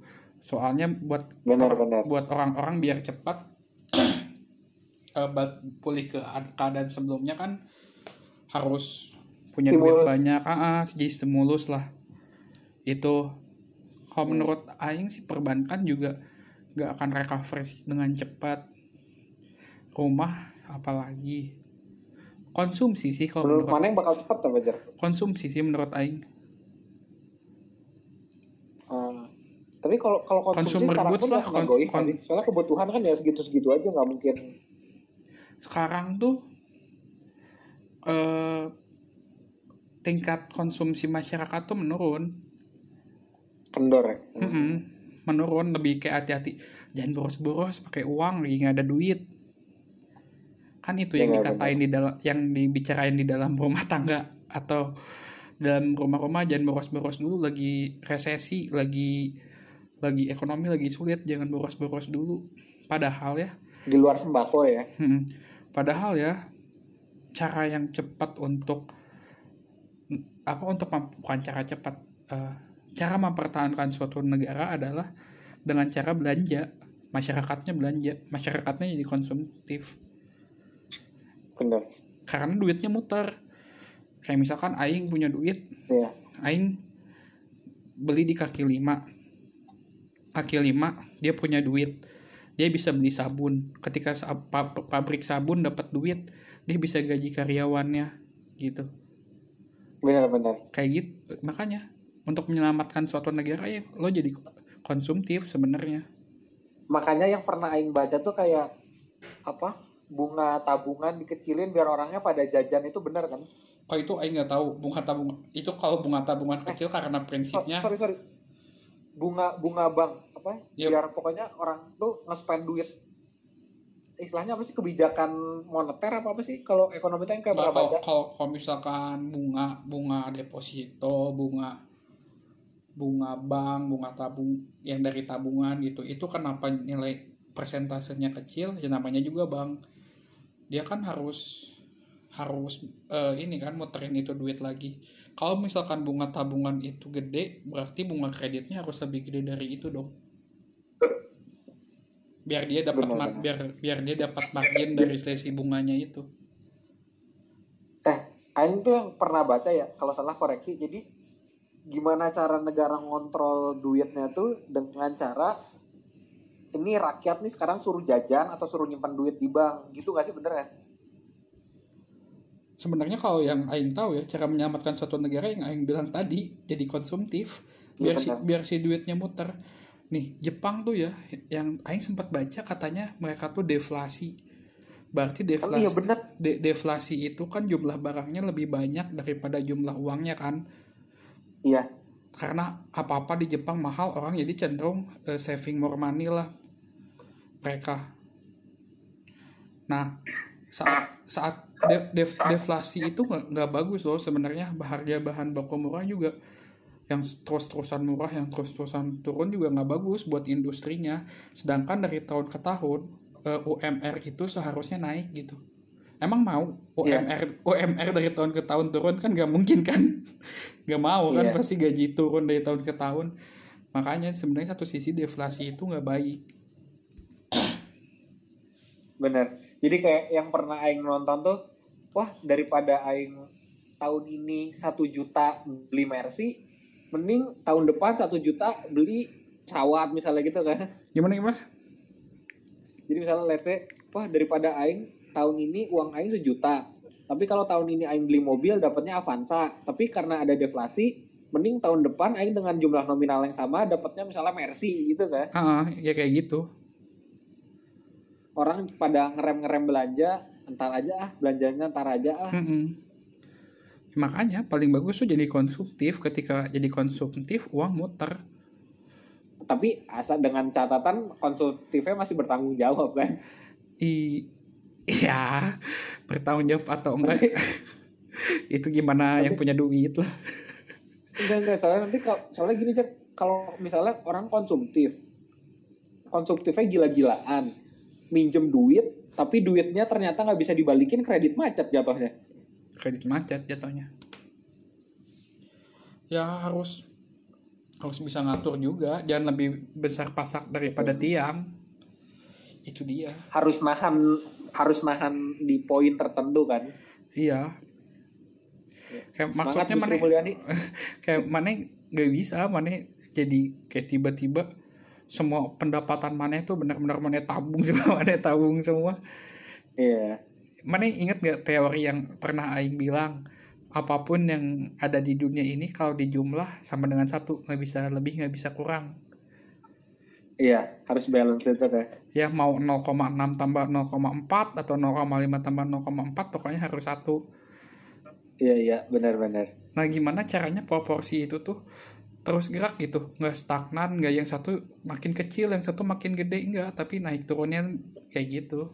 Soalnya buat benar-benar buat orang-orang biar cepat eh, pulih ke ad- keadaan sebelumnya kan harus punya duit Stimulus. banyak. Ah, ah, jadi stimulus lah. Itu kalau menurut Aing sih perbankan juga nggak akan recover dengan cepat. Rumah apalagi konsumsi sih kalau menurut menurut, mana yang bakal cepat apa konsumsi sih menurut Aing. Ah. tapi kalau kalau konsumsi Consumer sekarang pun lah, nggak kon- egois kon- sih? Soalnya kebutuhan kan ya segitu-segitu aja nggak mungkin. Sekarang tuh eh, tingkat konsumsi masyarakat tuh menurun. Kendor ya? Menurun lebih kayak hati-hati. Jangan boros-boros pakai uang lagi nggak ada duit kan itu yang Benar, dikatain di dalam yang dibicarain di dalam rumah tangga atau dalam rumah-rumah jangan boros-boros dulu lagi resesi lagi lagi ekonomi lagi sulit jangan boros-boros dulu. Padahal ya. Di luar sembako ya. Hmm. Padahal ya cara yang cepat untuk apa untuk bukan cara cepat eh, cara mempertahankan suatu negara adalah dengan cara belanja. Masyarakatnya belanja. Masyarakatnya jadi konsumtif bener. Karena duitnya muter. Kayak misalkan Aing punya duit ya Aing beli di kaki lima. Kaki lima dia punya duit. Dia bisa beli sabun. Ketika pabrik sabun dapat duit dia bisa gaji karyawannya gitu. Benar-benar. kayak gitu makanya untuk menyelamatkan suatu negara ya lo jadi konsumtif sebenarnya. Makanya yang pernah aing baca tuh kayak apa? Bunga tabungan dikecilin biar orangnya pada jajan itu benar kan? kalau itu Aing nggak tahu bunga tabungan itu kalau bunga tabungan kecil karena So- prinsipnya sorry sorry. Bunga bunga bank apa? Yep. Biar pokoknya orang tuh nge-spend duit. Istilahnya apa sih kebijakan moneter apa apa sih kalau ekonomi itu yang kayak kalau, baca? kalau kalau misalkan bunga bunga deposito bunga bunga bank bunga tabung yang dari tabungan gitu itu kenapa nilai persentasenya kecil ya namanya juga bank dia kan harus harus eh, ini kan muterin itu duit lagi. Kalau misalkan bunga tabungan itu gede berarti bunga kreditnya harus lebih gede dari itu dong. Biar dia dapat mar- biar biar dia dapat margin dari selisih bunganya itu. Eh, Aing tuh yang pernah baca ya, kalau salah koreksi. Jadi gimana cara negara ngontrol duitnya tuh dengan cara ini rakyat nih sekarang suruh jajan atau suruh nyimpan duit di bank gitu gak sih bener ya? Sebenarnya kalau yang Aing tahu ya cara menyelamatkan suatu negara yang Aing bilang tadi jadi konsumtif biar Iya, si biar si duitnya muter. Nih Jepang tuh ya yang Aing sempat baca katanya mereka tuh deflasi. Berarti Kan deflasi iya bener. de- deflasi itu kan jumlah barangnya lebih banyak daripada jumlah uangnya kan. Iya. Karena apa-apa di Jepang mahal orang jadi cenderung eh, saving more money lah mereka. Nah saat saat de- def- deflasi itu nggak bagus loh sebenarnya. Harga bahan baku murah juga yang terus-terusan murah yang terus-terusan turun juga nggak bagus buat industrinya. Sedangkan dari tahun ke tahun eh, UMR itu seharusnya naik gitu. Emang mau? UMR UMR dari tahun ke tahun turun kan nggak mungkin kan? Nggak mau kan Iya. pasti gaji turun dari tahun ke tahun. Makanya sebenarnya satu sisi deflasi itu nggak baik Bener. Jadi kayak yang pernah Aing nonton tuh, wah daripada Aing tahun ini satu juta beli Mercy, mending tahun depan satu juta beli cawat misalnya gitu kan. gimana mas Jadi misalnya let's say, wah daripada Aing tahun ini uang Aing sejuta, tapi kalau tahun ini Aing beli mobil dapatnya Avanza, tapi karena ada deflasi, mending tahun depan Aing dengan jumlah nominal yang sama dapatnya misalnya Mercy gitu kan. ah ya kayak gitu Orang pada ngerem-ngerem belanja, entar aja ah, belanjanya entar aja ah. Mm-mm. Makanya paling bagus tuh jadi konsumtif. Ketika jadi konsumtif, uang muter. Tapi asal dengan catatan konsultifnya masih bertanggung jawab kan. I Iya, bertanggung jawab atau enggak itu gimana yang punya duit lah. Enggak enggak soalnya nanti kalau soalnya gini Cek, kalau misalnya orang konsumtif, konsumtifnya gila-gilaan, minjem duit, tapi duitnya ternyata nggak bisa dibalikin kredit macet jatuhnya. Kredit macet jatuhnya. Ya harus harus bisa ngatur juga, jangan lebih besar pasak daripada tiang. Itu dia. Harus nahan harus nahan di poin tertentu kan. Iya. Kayak Semangat maksudnya mana kayak mana gak bisa mana jadi kayak tiba-tiba semua pendapatan mana itu benar-benar mana tabung semua mana tabung semua Iya. mana inget gak teori yang pernah Aing bilang apa pun yang ada di dunia ini kalau dijumlah sama dengan satu nggak bisa lebih nggak bisa kurang Iya, harus balance itu kan. ya mau 0,6 tambah 0,4 atau 0,5 tambah 0,4 pokoknya harus satu Iya, iya, benar-benar. Nah gimana caranya proporsi itu tuh terus gerak gitu nggak stagnan nggak yang satu makin kecil yang satu makin gede enggak tapi naik turunnya kayak gitu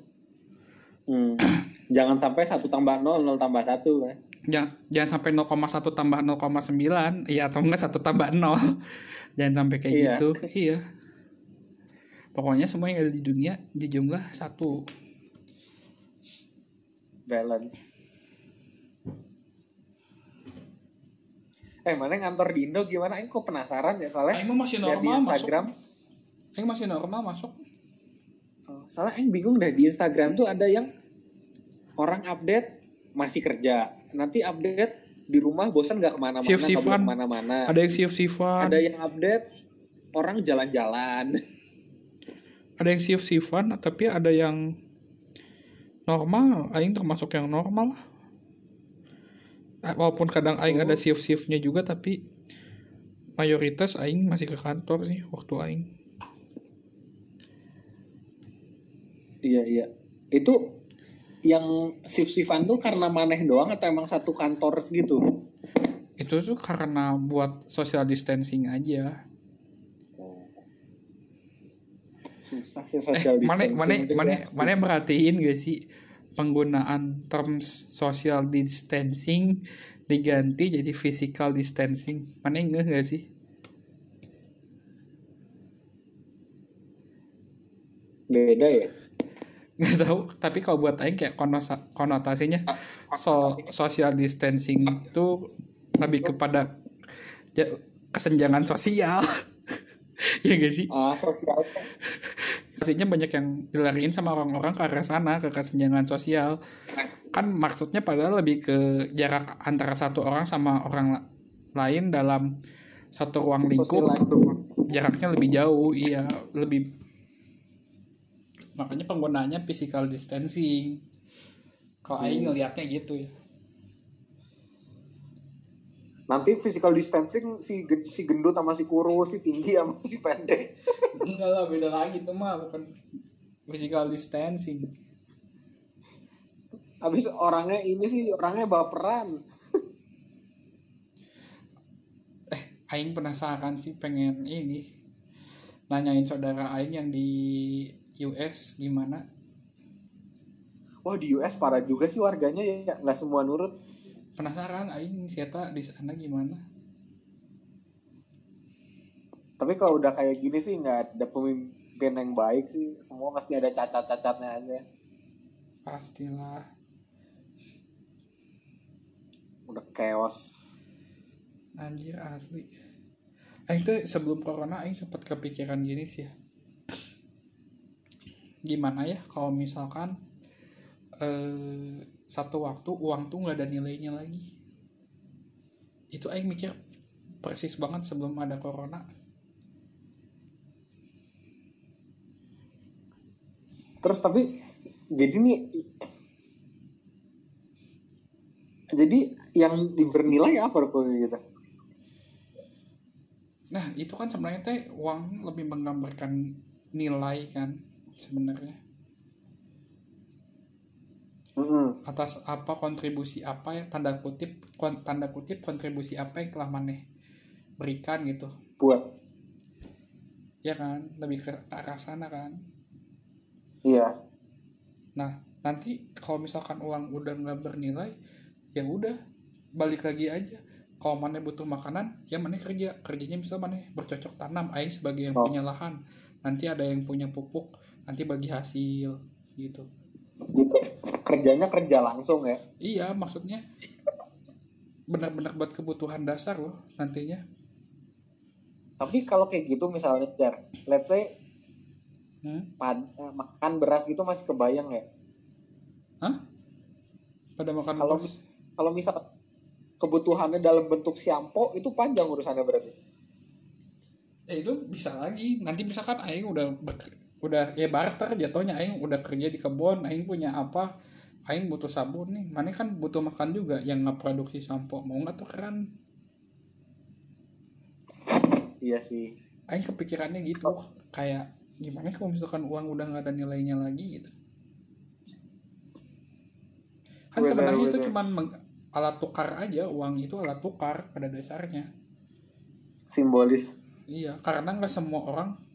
Hmm. Jangan sampai satu tambah nol, nol tambah satu kan. jangan, jangan sampai 0,1 tambah 0,9 iya atau enggak satu tambah 0 jangan sampai kayak Iya. gitu iya pokoknya semua yang ada di dunia dijumlah satu balance. Eh mana ngantor di Indo gimana? Ini kok penasaran ya soalnya. Aing masih lihat di normal masuk Instagram. Aing masih normal masuk Oh, Soalnya Aing bingung deh di Instagram tuh ada yang orang update masih kerja. Nanti update di rumah bosan nggak ke mana-mana, Shift-shiftan. ke mana-mana. ada yang shift shiftan Ada yang update orang jalan-jalan. ada yang shift shiftan tapi ada yang normal aing termasuk yang normal lah Ah, walaupun kadang aing ada shift shiftnya juga tapi mayoritas aing masih ke kantor sih waktu aing Iya iya. Itu yang shift-shiftan tuh karena maneh doang atau emang satu kantor segitu? itu tuh karena buat social distancing aja Susah sih eh social mana distancing mana itu mana ya. mana merhatiin gak sih penggunaan terms social distancing diganti jadi physical distancing. Mana ngeh gak sih? Beda ya? nggak tahu tapi kalau buat aing kayak konotasinya so social distancing itu lebih kepada kesenjangan sosial. Ya gak sih? Ah, sosial. Pastinya banyak yang dilariin sama orang-orang ke arah sana ke kesenjangan sosial. Kan maksudnya padahal lebih ke jarak antara satu orang sama orang la- lain dalam satu ruang lingkup. jaraknya lebih jauh iya lebih makanya penggunaannya physical distancing. Kalau Aing ngelihatnya gitu ya Nanti physical distancing si si gendut sama si kurus, si tinggi sama si pendek. enggak lah beda lagi tuh mah bukan physical distancing Habis orangnya ini sih orangnya baperan. eh Aing penasaran sih pengen ini nanyain saudara Aing yang di US gimana Wah di US parah juga sih warganya ya nggak semua nurut. Penasaran Aing siapa di sana gimana Tapi kalau udah kayak gini sih nggak ada pemimpin yang baik sih. Semua pasti ada cacat-cacatnya aja. pastilah Udah chaos. anjir asli Aing tuh sebelum corona Aing sempat kepikiran gini sih ya. gimana ya kalau misalkan eh, satu waktu uang tuh nggak ada nilainya lagi. Itu Aing mikir persis banget sebelum ada corona. Terus tapi jadi nih jadi yang dibernilai apa kok gitu? Nah, itu kan sebenarnya teh uang lebih menggambarkan nilai kan sebenarnya Mm-mm. atas apa kontribusi apa ya tanda kutip kon- tanda kutip kontribusi apa yang telah maneh berikan gitu Buat ya kan lebih ke, ke arah sana kan iya. nah nanti kalau misalkan uang udah nggak bernilai ya udah balik lagi aja kalau maneh butuh makanan ya maneh kerja kerjanya misal maneh bercocok tanam aing sebagai yang Oh. punya lahan nanti ada yang punya pupuk nanti bagi hasil Gitu. Kerjanya kerja langsung ya. Iya, maksudnya benar-benar buat kebutuhan dasar loh nantinya. Tapi kalau kayak gitu misalnya, Jar, let's say Hmm? pad- eh, makan beras gitu masih kebayang ya. Hah? Pada makan Kalau kalau misal kebutuhannya dalam bentuk siampo itu panjang urusannya berarti. Eh itu bisa lagi. Nanti misalkan aing udah udah ya barter jatuhnya aing udah kerja di kebun, aing punya apa? Aing butuh sabun nih. Mana kan butuh makan juga yang nggak produksi sampo. Mau nggak tuh keren? Iya sih. Aing kepikirannya gitu. Kayak gimana kalau misalkan uang udah nggak ada nilainya lagi gitu. Kan Benar, sebenarnya itu cuman meng- alat tukar aja. Uang itu alat tukar pada dasarnya. Simbolis. Iya, karena nggak semua orang.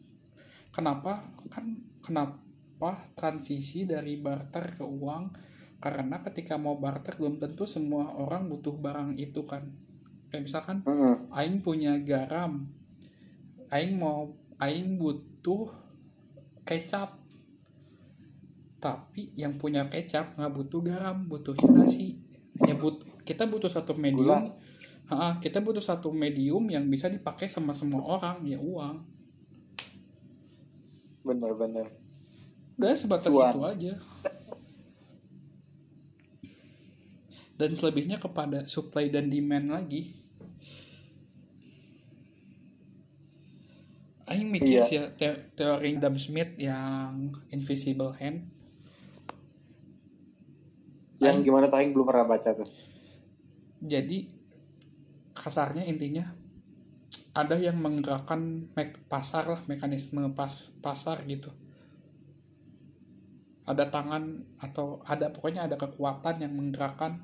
Kenapa? Kan kenapa transisi dari barter ke uang? Karena ketika mau barter belum tentu semua orang butuh barang itu kan. Kayak misalkan Mm-mm. aing punya garam. Aing mau aing butuh kecap. Tapi yang punya kecap nggak butuh garam, butuhnya nasi. Ya but kita butuh satu medium. Ha, kita butuh satu medium yang bisa dipakai sama semua orang, ya uang. Bener-bener. Udah sebatas Cuan. itu aja. Dan selebihnya kepada supply dan demand lagi. Aing mikir Iya. sih ya, te- teori Adam Smith yang invisible hand. Yang gimana tuh Aing belum pernah baca tuh. jadi kasarnya intinya ada yang menggerakkan mek- pasar lah mekanisme pas pasar gitu ada tangan atau ada pokoknya ada kekuatan yang menggerakkan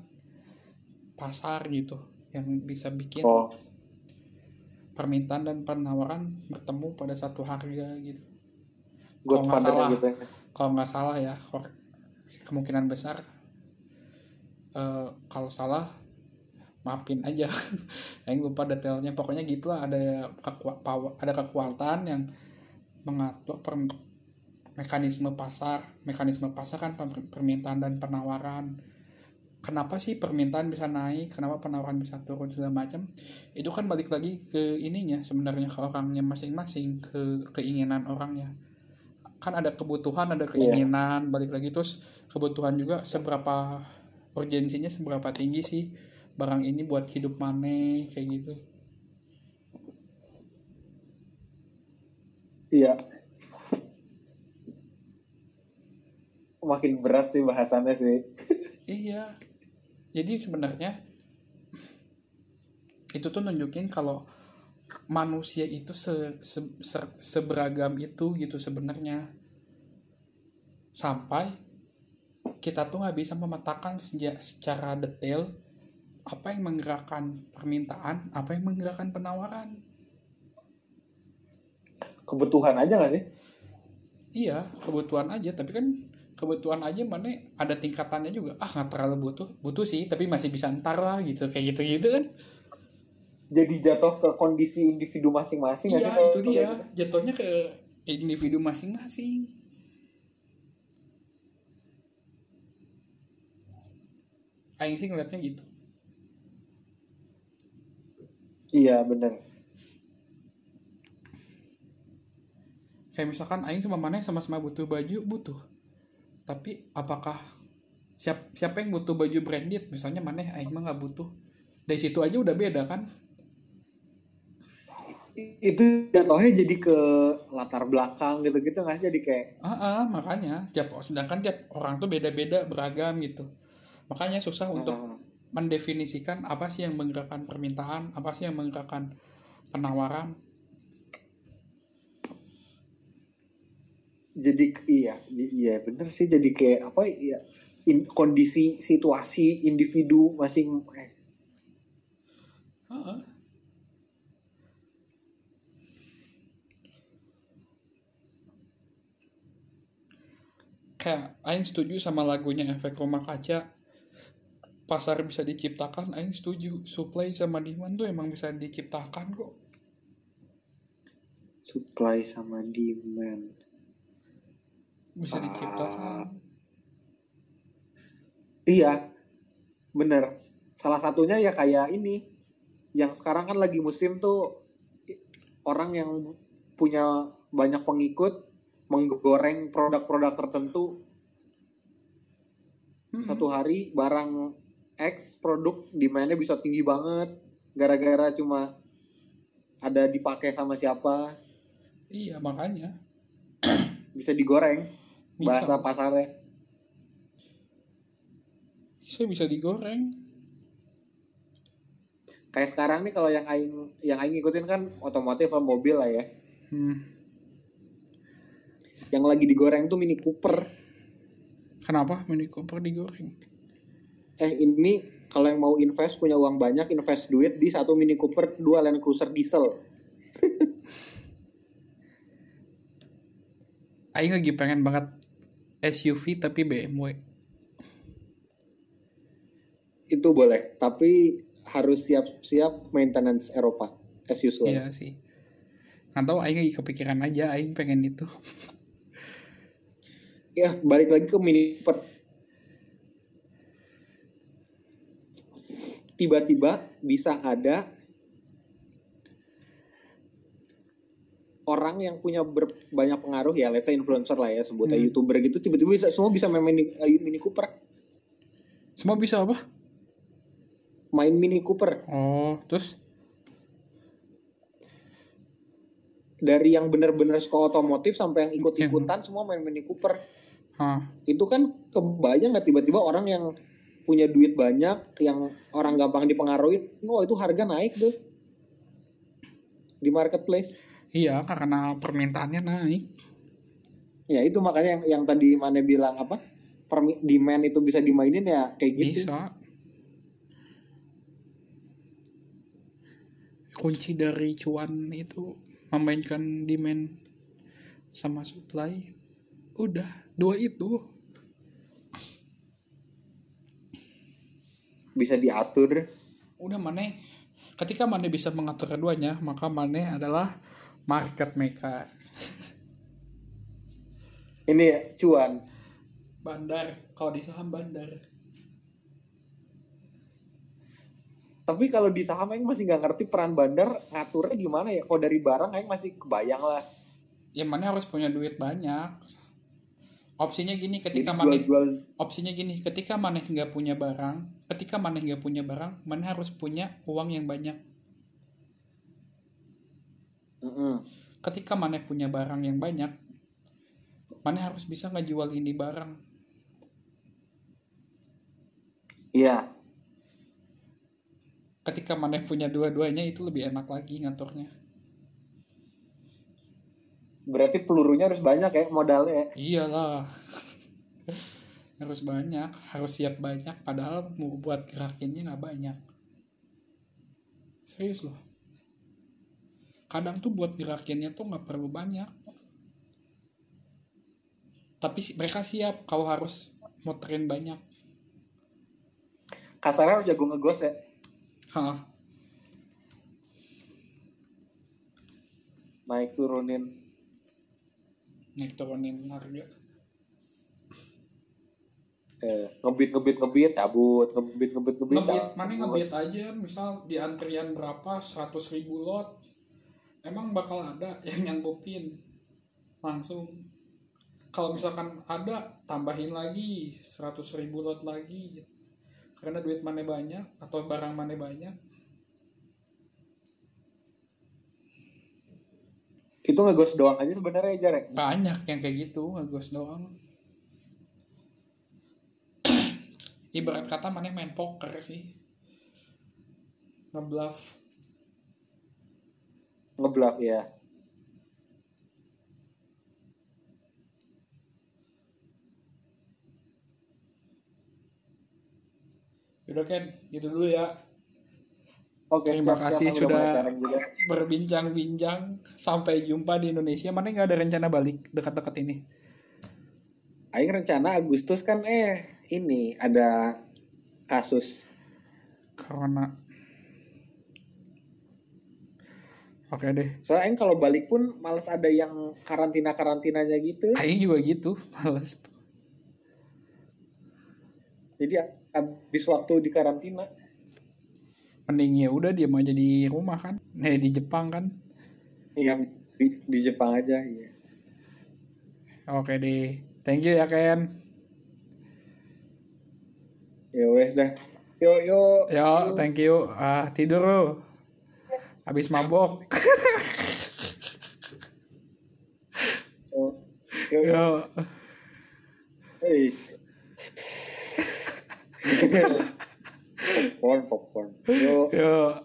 pasar gitu yang bisa bikin Oh, permintaan dan penawaran bertemu pada satu harga gitu Godfather salah. gitu ya. kalau nggak salah ya kemungkinan besar eh, kalau salah maafin aja. Yang lupa detailnya. Pokoknya gitulah ada kekua- power- ada kekuatan yang mengatur per- mekanisme pasar. Mekanisme pasar kan per- permintaan dan penawaran. Kenapa sih permintaan bisa naik? Kenapa penawaran bisa turun segala macam? Itu kan balik lagi ke ininya sebenarnya ke orangnya masing-masing ke keinginan orangnya. Kan ada kebutuhan ada keinginan balik lagi. Terus kebutuhan juga seberapa urgensinya seberapa tinggi sih barang ini buat hidup mana kayak gitu Iya. Makin berat sih bahasannya sih. iya jadi sebenarnya itu tuh nunjukin kalau manusia itu se, se- se- seberagam itu gitu sebenarnya sampai kita tuh nggak bisa memetakan seja- secara detail apa yang menggerakkan permintaan apa yang menggerakkan penawaran Kebutuhan aja gak sih? Iya, kebutuhan aja. Tapi kan kebutuhan aja mana ada tingkatannya juga. Ah, nggak terlalu butuh. Butuh sih, tapi masih bisa ntar lah gitu. Kayak gitu-gitu kan. Jadi jatuh ke kondisi individu masing-masing Iya, sih itu dia. gitu? Jatuhnya ke individu masing-masing. Aing sih ngeliatnya gitu. Iya bener. Kayak misalkan Aing sama mana sama-sama butuh baju, butuh. Tapi apakah siap, siapa yang butuh baju branded? Misalnya mana Aing mah nggak butuh. Dari situ aja udah beda kan? Itu jatuhnya jadi ke latar belakang gitu-gitu nggak sih? Jadi kayak Ah, ah, makanya tiap sedangkan tiap orang tuh beda-beda beragam gitu. Makanya susah untuk ah, mendefinisikan apa sih yang menggerakkan permintaan, apa sih yang menggerakkan penawaran. jadi iya iya bener sih jadi kayak apa ya in- kondisi situasi individu masing eh, ah. Kayak Aing setuju sama lagunya efek rumah kaca pasar bisa diciptakan Aing setuju. Supply sama demand tuh emang bisa diciptakan kok. Supply sama demand. Bisa Ah. diciptakan. Iya bener. Salah satunya ya kayak ini. Yang sekarang kan lagi musim tuh orang yang punya banyak pengikut menggoreng produk-produk tertentu. Mm-mm. satu hari barang X produk demandnya bisa tinggi banget gara-gara cuma ada dipakai sama siapa. Iya makanya. Bisa digoreng bisa. bahasa pasarnya. Bisa bisa digoreng. Kayak sekarang nih kalau yang aing yang aing ikutin kan otomotif sama mobil lah ya. Hmm. yang lagi digoreng tuh Mini Cooper. Kenapa Mini Cooper digoreng eh ini kalau yang mau invest punya uang banyak invest duit di satu Mini Cooper dua Land Cruiser diesel Aing lagi pengen banget SUV tapi BMW itu boleh tapi harus siap-siap maintenance Eropa as usual Iya sih. Nggak tahu Aing lagi kepikiran aja Aing pengen itu. ya balik lagi ke Mini Cooper tiba-tiba bisa ada orang yang punya ber- banyak pengaruh ya, let's say influencer lah ya, sebutnya Hmm. youtuber gitu, tiba-tiba bisa semua bisa main mini, eh, mini Cooper, Semua bisa apa? main Mini Cooper Oh, terus dari yang benar-benar suka otomotif sampai yang ikut-ikutan semua main Mini Cooper. Hah. Itu kan kebayang nggak tiba-tiba orang yang punya duit banyak yang orang gampang dipengaruhi wah itu harga naik tuh di marketplace Iya, karena permintaannya naik. ya itu makanya yang yang tadi mana bilang apa permi- demand itu bisa dimainin ya kayak gitu Bisa. Kunci dari cuan itu memainkan demand sama supply. Udah, dua itu. Bisa diatur Udah Mane. Ketika Mane bisa mengatur keduanya, maka Mane adalah market maker. ini ya, cuan Bandar, kalau di saham bandar. tapi kalau di saham Aing masih nggak ngerti peran bandar ngaturnya gimana ya kalau dari barang Aing masih kebayang lah Ya Mane harus punya duit banyak. Opsinya gini, ketika jual-jual. opsinya gini ketika maneh nggak punya barang ketika maneh nggak punya barang maneh harus punya uang yang banyak. Mm-mm. ketika maneh punya barang yang banyak maneh harus bisa ngejual ini barang. Iya. Ketika maneh punya dua-duanya itu lebih enak lagi ngaturnya berarti pelurunya harus banyak ya modalnya ya? Iyalah. Harus banyak harus siap banyak padahal mau buat gerakinnya nggak banyak. Serius loh. Kadang tuh buat gerakinnya tuh nggak perlu banyak. Tapi mereka siap kalau harus muterin banyak. Kasarnya harus jago ngegos ya? Hah, naik turunin naik turunin harga. Eh, ngebit ngebit ngebit cabut ngebit ngebit ngebit ngebit mana ngebit aja misal di antrian berapa 100 ribu lot emang bakal ada yang nyanggupin langsung. Kalau misalkan ada tambahin lagi 100 ribu lot lagi. Karena duit mana banyak atau barang mana banyak itu ngegos doang aja sebenarnya jar ya? Banyak yang kayak gitu ngegos doang. Ibarat kata mana main poker sih. Ngebluff. Ngebluff ya Yaudah Ken, gitu dulu ya. Oke Terima siap, kasih siap, sudah berbincang-bincang. Sampai jumpa di Indonesia. Mana nggak ada rencana balik dekat-dekat ini? Aing rencana Agustus kan eh ini ada kasus Corona. Oke deh. soalnya Aing kalau balik pun males ada yang karantina karantinanya gitu Aing juga gitu, males. jadi habis waktu di karantina Mending ya udah diam aja di rumah kan. Nih di Jepang kan. yang di, di Jepang aja iya. Oke deh. Thank you ya Ken. ya wes dah yo yo Yo, thank you. Ah, tidur lu. Habis mabok. yo yo, yo. Yo. Eish. popcorn popcorn yo Yo.